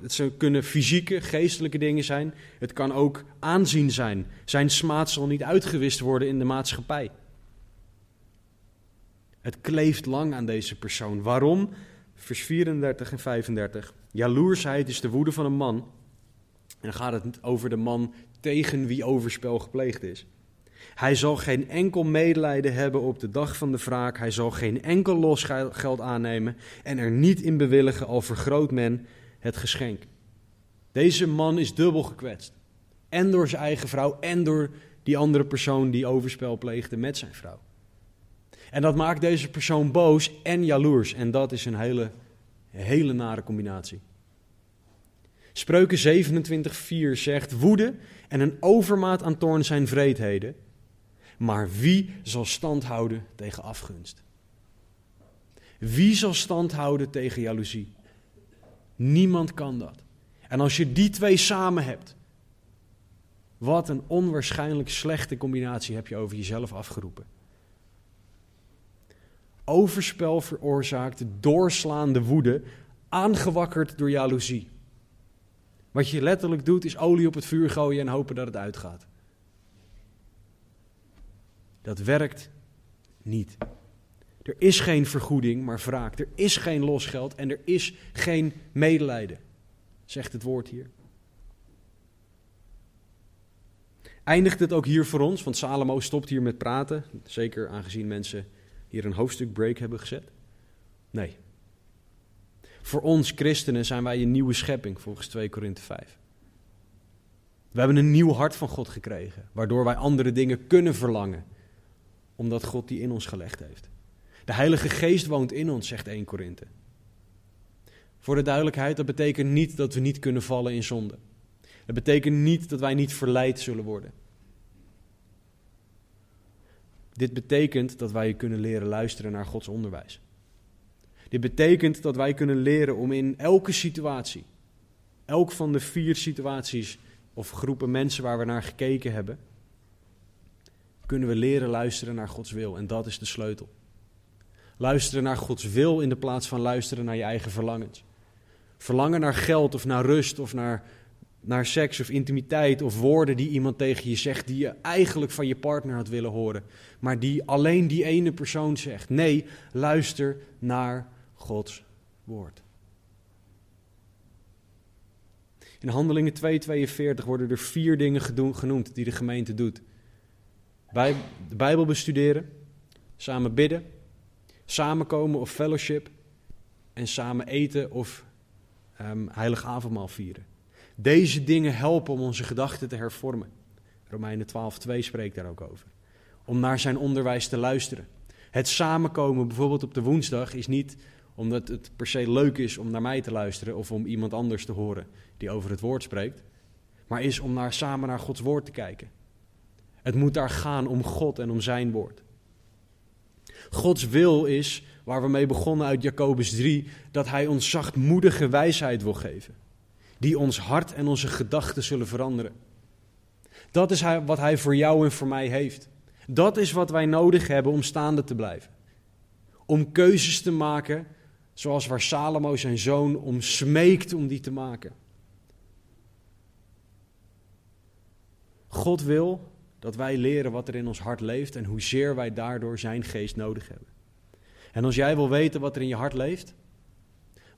het kunnen fysieke, geestelijke dingen zijn. Het kan ook aanzien zijn. Zijn smaad zal niet uitgewist worden in de maatschappij. Het kleeft lang aan deze persoon. Waarom? Vers 34 en 35. Jaloersheid is de woede van een man. En dan gaat het over de man tegen wie overspel gepleegd is. Hij zal geen enkel medelijden hebben op de dag van de wraak. Hij zal geen enkel losgeld aannemen en er niet in bewilligen, al vergroot men het geschenk. Deze man is dubbel gekwetst. En door zijn eigen vrouw en door die andere persoon die overspel pleegde met zijn vrouw. En dat maakt deze persoon boos en jaloers. En dat is een hele, hele nare combinatie. Spreuken 27:4 zegt: Woede en een overmaat aan toorn zijn vreedheden. Maar wie zal stand houden tegen afgunst? Wie zal stand houden tegen jaloezie? Niemand kan dat. En als je die twee samen hebt, wat een onwaarschijnlijk slechte combinatie heb je over jezelf afgeroepen. overspel veroorzaakt, doorslaande woede, aangewakkerd door jaloezie. Wat je letterlijk doet is olie op het vuur gooien en hopen dat het uitgaat. Dat werkt niet. Er is geen vergoeding, maar wraak. Er is geen losgeld en er is geen medelijden, zegt het woord hier. Eindigt het ook hier voor ons? Want Salomo stopt hier met praten. Zeker aangezien mensen hier een hoofdstukbreak hebben gezet. Nee. Voor ons christenen zijn wij een nieuwe schepping, volgens 2 Korinthe 5. We hebben een nieuw hart van God gekregen, waardoor wij andere dingen kunnen verlangen, omdat God die in ons gelegd heeft. De Heilige Geest woont in ons, zegt 1 Korinthe. Voor de duidelijkheid, dat betekent niet dat we niet kunnen vallen in zonde. Dat betekent niet dat wij niet verleid zullen worden. Dit betekent dat wij kunnen leren luisteren naar Gods onderwijs. Dit betekent dat wij kunnen leren om in elke situatie, elk van de vier situaties of groepen mensen waar we naar gekeken hebben, kunnen we leren luisteren naar Gods wil. En dat is de sleutel. Luisteren naar Gods wil in de plaats van luisteren naar je eigen verlangens. Verlangen naar geld of naar rust of naar, naar seks of intimiteit of woorden die iemand tegen je zegt die je eigenlijk van je partner had willen horen, maar die alleen die ene persoon zegt. Nee, luister naar Gods woord. In Handelingen 2:42 worden er vier dingen genoemd die de gemeente doet. Bij de Bijbel bestuderen, samen bidden, samenkomen of fellowship en samen eten of um, heilig avondmaal vieren. Deze dingen helpen om onze gedachten te hervormen. Romeinen 12:2 spreekt daar ook over. Om naar zijn onderwijs te luisteren. Het samenkomen bijvoorbeeld op de woensdag is niet omdat het per se leuk is om naar mij te luisteren of om iemand anders te horen die over het woord spreekt, maar is om naar, samen naar Gods woord te kijken. Het moet daar gaan om God en om zijn woord. Gods wil is, waar we mee begonnen uit Jacobus 3, dat Hij ons zachtmoedige wijsheid wil geven, die ons hart en onze gedachten zullen veranderen. Dat is wat Hij voor jou en voor mij heeft. Dat is wat wij nodig hebben om staande te blijven. Om keuzes te maken zoals waar Salomo zijn zoon om smeekt om die te maken. God wil dat wij leren wat er in ons hart leeft en hoezeer wij daardoor zijn geest nodig hebben. En als jij wil weten wat er in je hart leeft,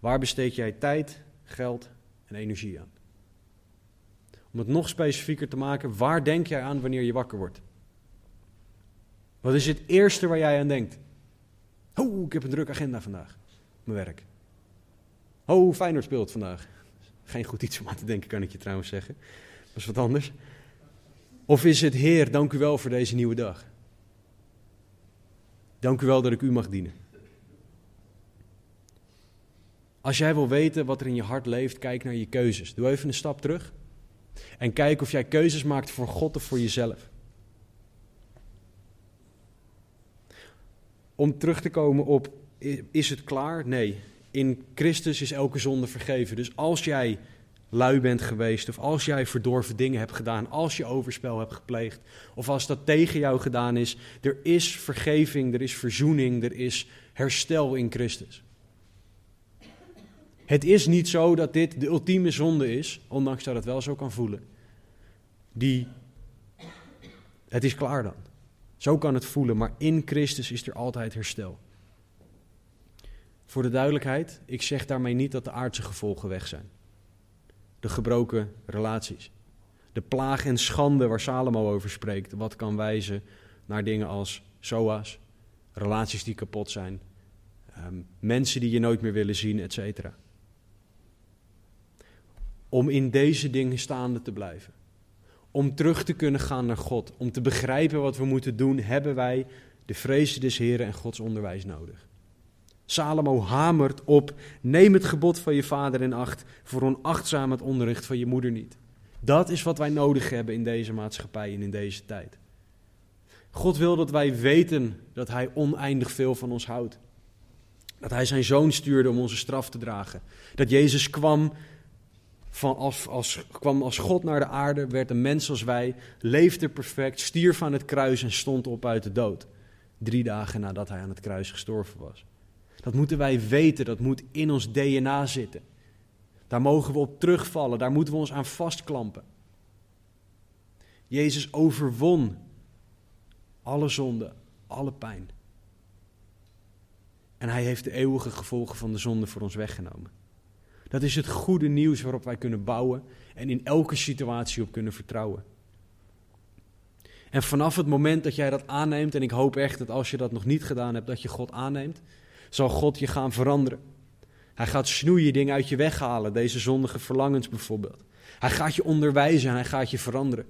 waar besteed jij tijd, geld en energie aan? Om het nog specifieker te maken, waar denk jij aan wanneer je wakker wordt? Wat is het eerste waar jij aan denkt? Oh, ik heb een druk agenda vandaag mijn werk. Oh, Feyenoord speelt vandaag. Geen goed iets om aan te denken, kan ik je trouwens zeggen. Dat is wat anders. Of is het Heer, dank u wel voor deze nieuwe dag. Dank u wel dat ik u mag dienen. Als jij wil weten wat er in je hart leeft, kijk naar je keuzes. Doe even een stap terug. En kijk of jij keuzes maakt voor God of voor jezelf. Om terug te komen op is het klaar? Nee. In Christus is elke zonde vergeven. Dus als jij lui bent geweest, of als jij verdorven dingen hebt gedaan, als je overspel hebt gepleegd, of als dat tegen jou gedaan is, er is vergeving, er is verzoening, er is herstel in Christus. Het is niet zo dat dit de ultieme zonde is, ondanks dat het wel zo kan voelen. Die, het is klaar dan. Zo kan het voelen, maar in Christus is er altijd herstel. Voor de duidelijkheid, ik zeg daarmee niet dat de aardse gevolgen weg zijn. De gebroken relaties. De plaag en schande waar Salomo over spreekt, wat kan wijzen naar dingen als SOA's, relaties die kapot zijn, ehm, mensen die je nooit meer willen zien, etc. Om in deze dingen staande te blijven. Om terug te kunnen gaan naar God. Om te begrijpen wat we moeten doen, hebben wij de vrezen des Heren en Gods onderwijs nodig. Salomo hamert op: neem het gebod van je vader in acht, voor onachtzaam het onderricht van je moeder niet. Dat is wat wij nodig hebben in deze maatschappij en in deze tijd. God wil dat wij weten dat Hij oneindig veel van ons houdt. Dat Hij zijn zoon stuurde om onze straf te dragen. Dat Jezus kwam, van als, als, kwam als God naar de aarde, werd een mens als wij, leefde perfect, stierf aan het kruis en stond op uit de dood. Drie dagen nadat hij aan het kruis gestorven was. Dat moeten wij weten, dat moet in ons DNA zitten. Daar mogen we op terugvallen, daar moeten we ons aan vastklampen. Jezus overwon alle zonde, alle pijn. En hij heeft de eeuwige gevolgen van de zonde voor ons weggenomen. Dat is het goede nieuws waarop wij kunnen bouwen en in elke situatie op kunnen vertrouwen. En vanaf het moment dat jij dat aanneemt, en ik hoop echt dat als je dat nog niet gedaan hebt, dat je God aanneemt, zal God je gaan veranderen. Hij gaat snoeien, dingen uit je weghalen, deze zondige verlangens bijvoorbeeld. Hij gaat je onderwijzen en hij gaat je veranderen.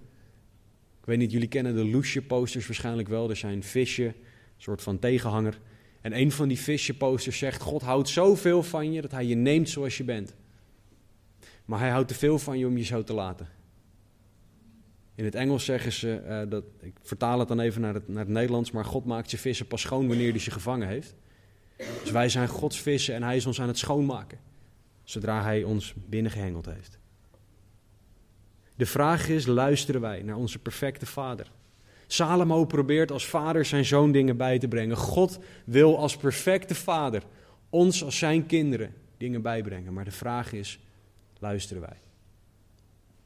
Ik weet niet, jullie kennen de Loesje posters waarschijnlijk wel. Er zijn visje, een soort van tegenhanger. En een van die visje posters zegt: God houdt zoveel van je dat hij je neemt zoals je bent. Maar hij houdt te veel van je om je zo te laten. In het Engels zeggen ze, uh, dat, ik vertaal het dan even naar het, naar het Nederlands, maar God maakt je vissen pas schoon wanneer hij ze gevangen heeft. Dus wij zijn Gods vissen en hij is ons aan het schoonmaken, zodra hij ons binnengehengeld heeft. De vraag is, luisteren wij naar onze perfecte vader? Salomo probeert als vader zijn zoon dingen bij te brengen. God wil als perfecte vader ons als zijn kinderen dingen bijbrengen. Maar de vraag is, luisteren wij?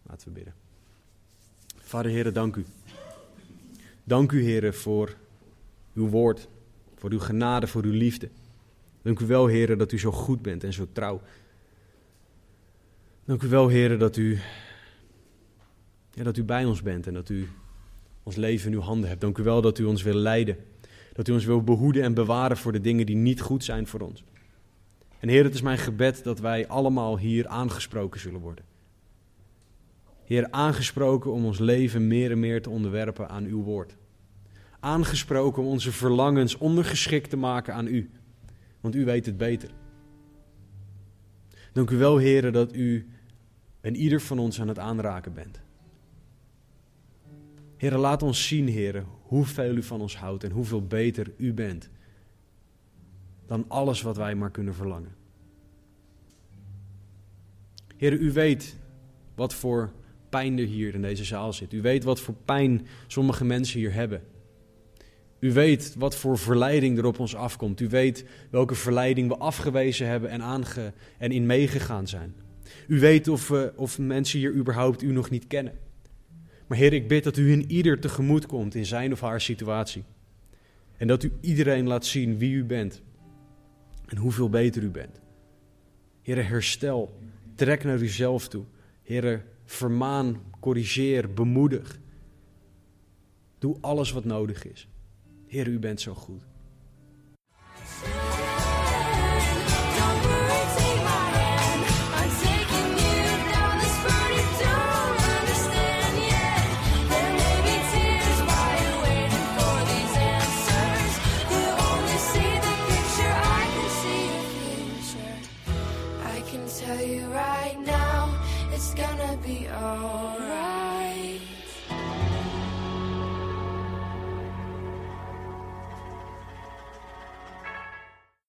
Laten we bidden. Vader Heere, dank u. Dank u Heere voor uw woord, voor uw genade, voor uw liefde. Dank u wel Heere dat u zo goed bent en zo trouw. Dank u wel Heere dat u, dat u bij ons bent en dat u ons leven in uw handen hebt. Dank u wel dat u ons wil leiden. Dat u ons wil behoeden en bewaren voor de dingen die niet goed zijn voor ons. En Heer, het is mijn gebed dat wij allemaal hier aangesproken zullen worden. Heer, aangesproken om ons leven meer en meer te onderwerpen aan uw woord. Aangesproken om onze verlangens ondergeschikt te maken aan u. Want u weet het beter. Dank u wel, Heer, dat u en ieder van ons aan het aanraken bent. Heer, laat ons zien, Heer, hoeveel u van ons houdt en hoeveel beter u bent dan alles wat wij maar kunnen verlangen. Heer, u weet wat voor pijn er hier in deze zaal zit. U weet wat voor pijn sommige mensen hier hebben. U weet wat voor verleiding er op ons afkomt. U weet welke verleiding we afgewezen hebben en, en in meegegaan zijn. U weet of, we, of mensen hier überhaupt u nog niet kennen. Maar Heer, ik bid dat u in ieder tegemoet komt in zijn of haar situatie. En dat u iedereen laat zien wie u bent en hoeveel beter u bent. Heer, herstel, trek naar uzelf toe. Heer, vermaan, corrigeer, bemoedig. Doe alles wat nodig is. Heer, u bent zo goed.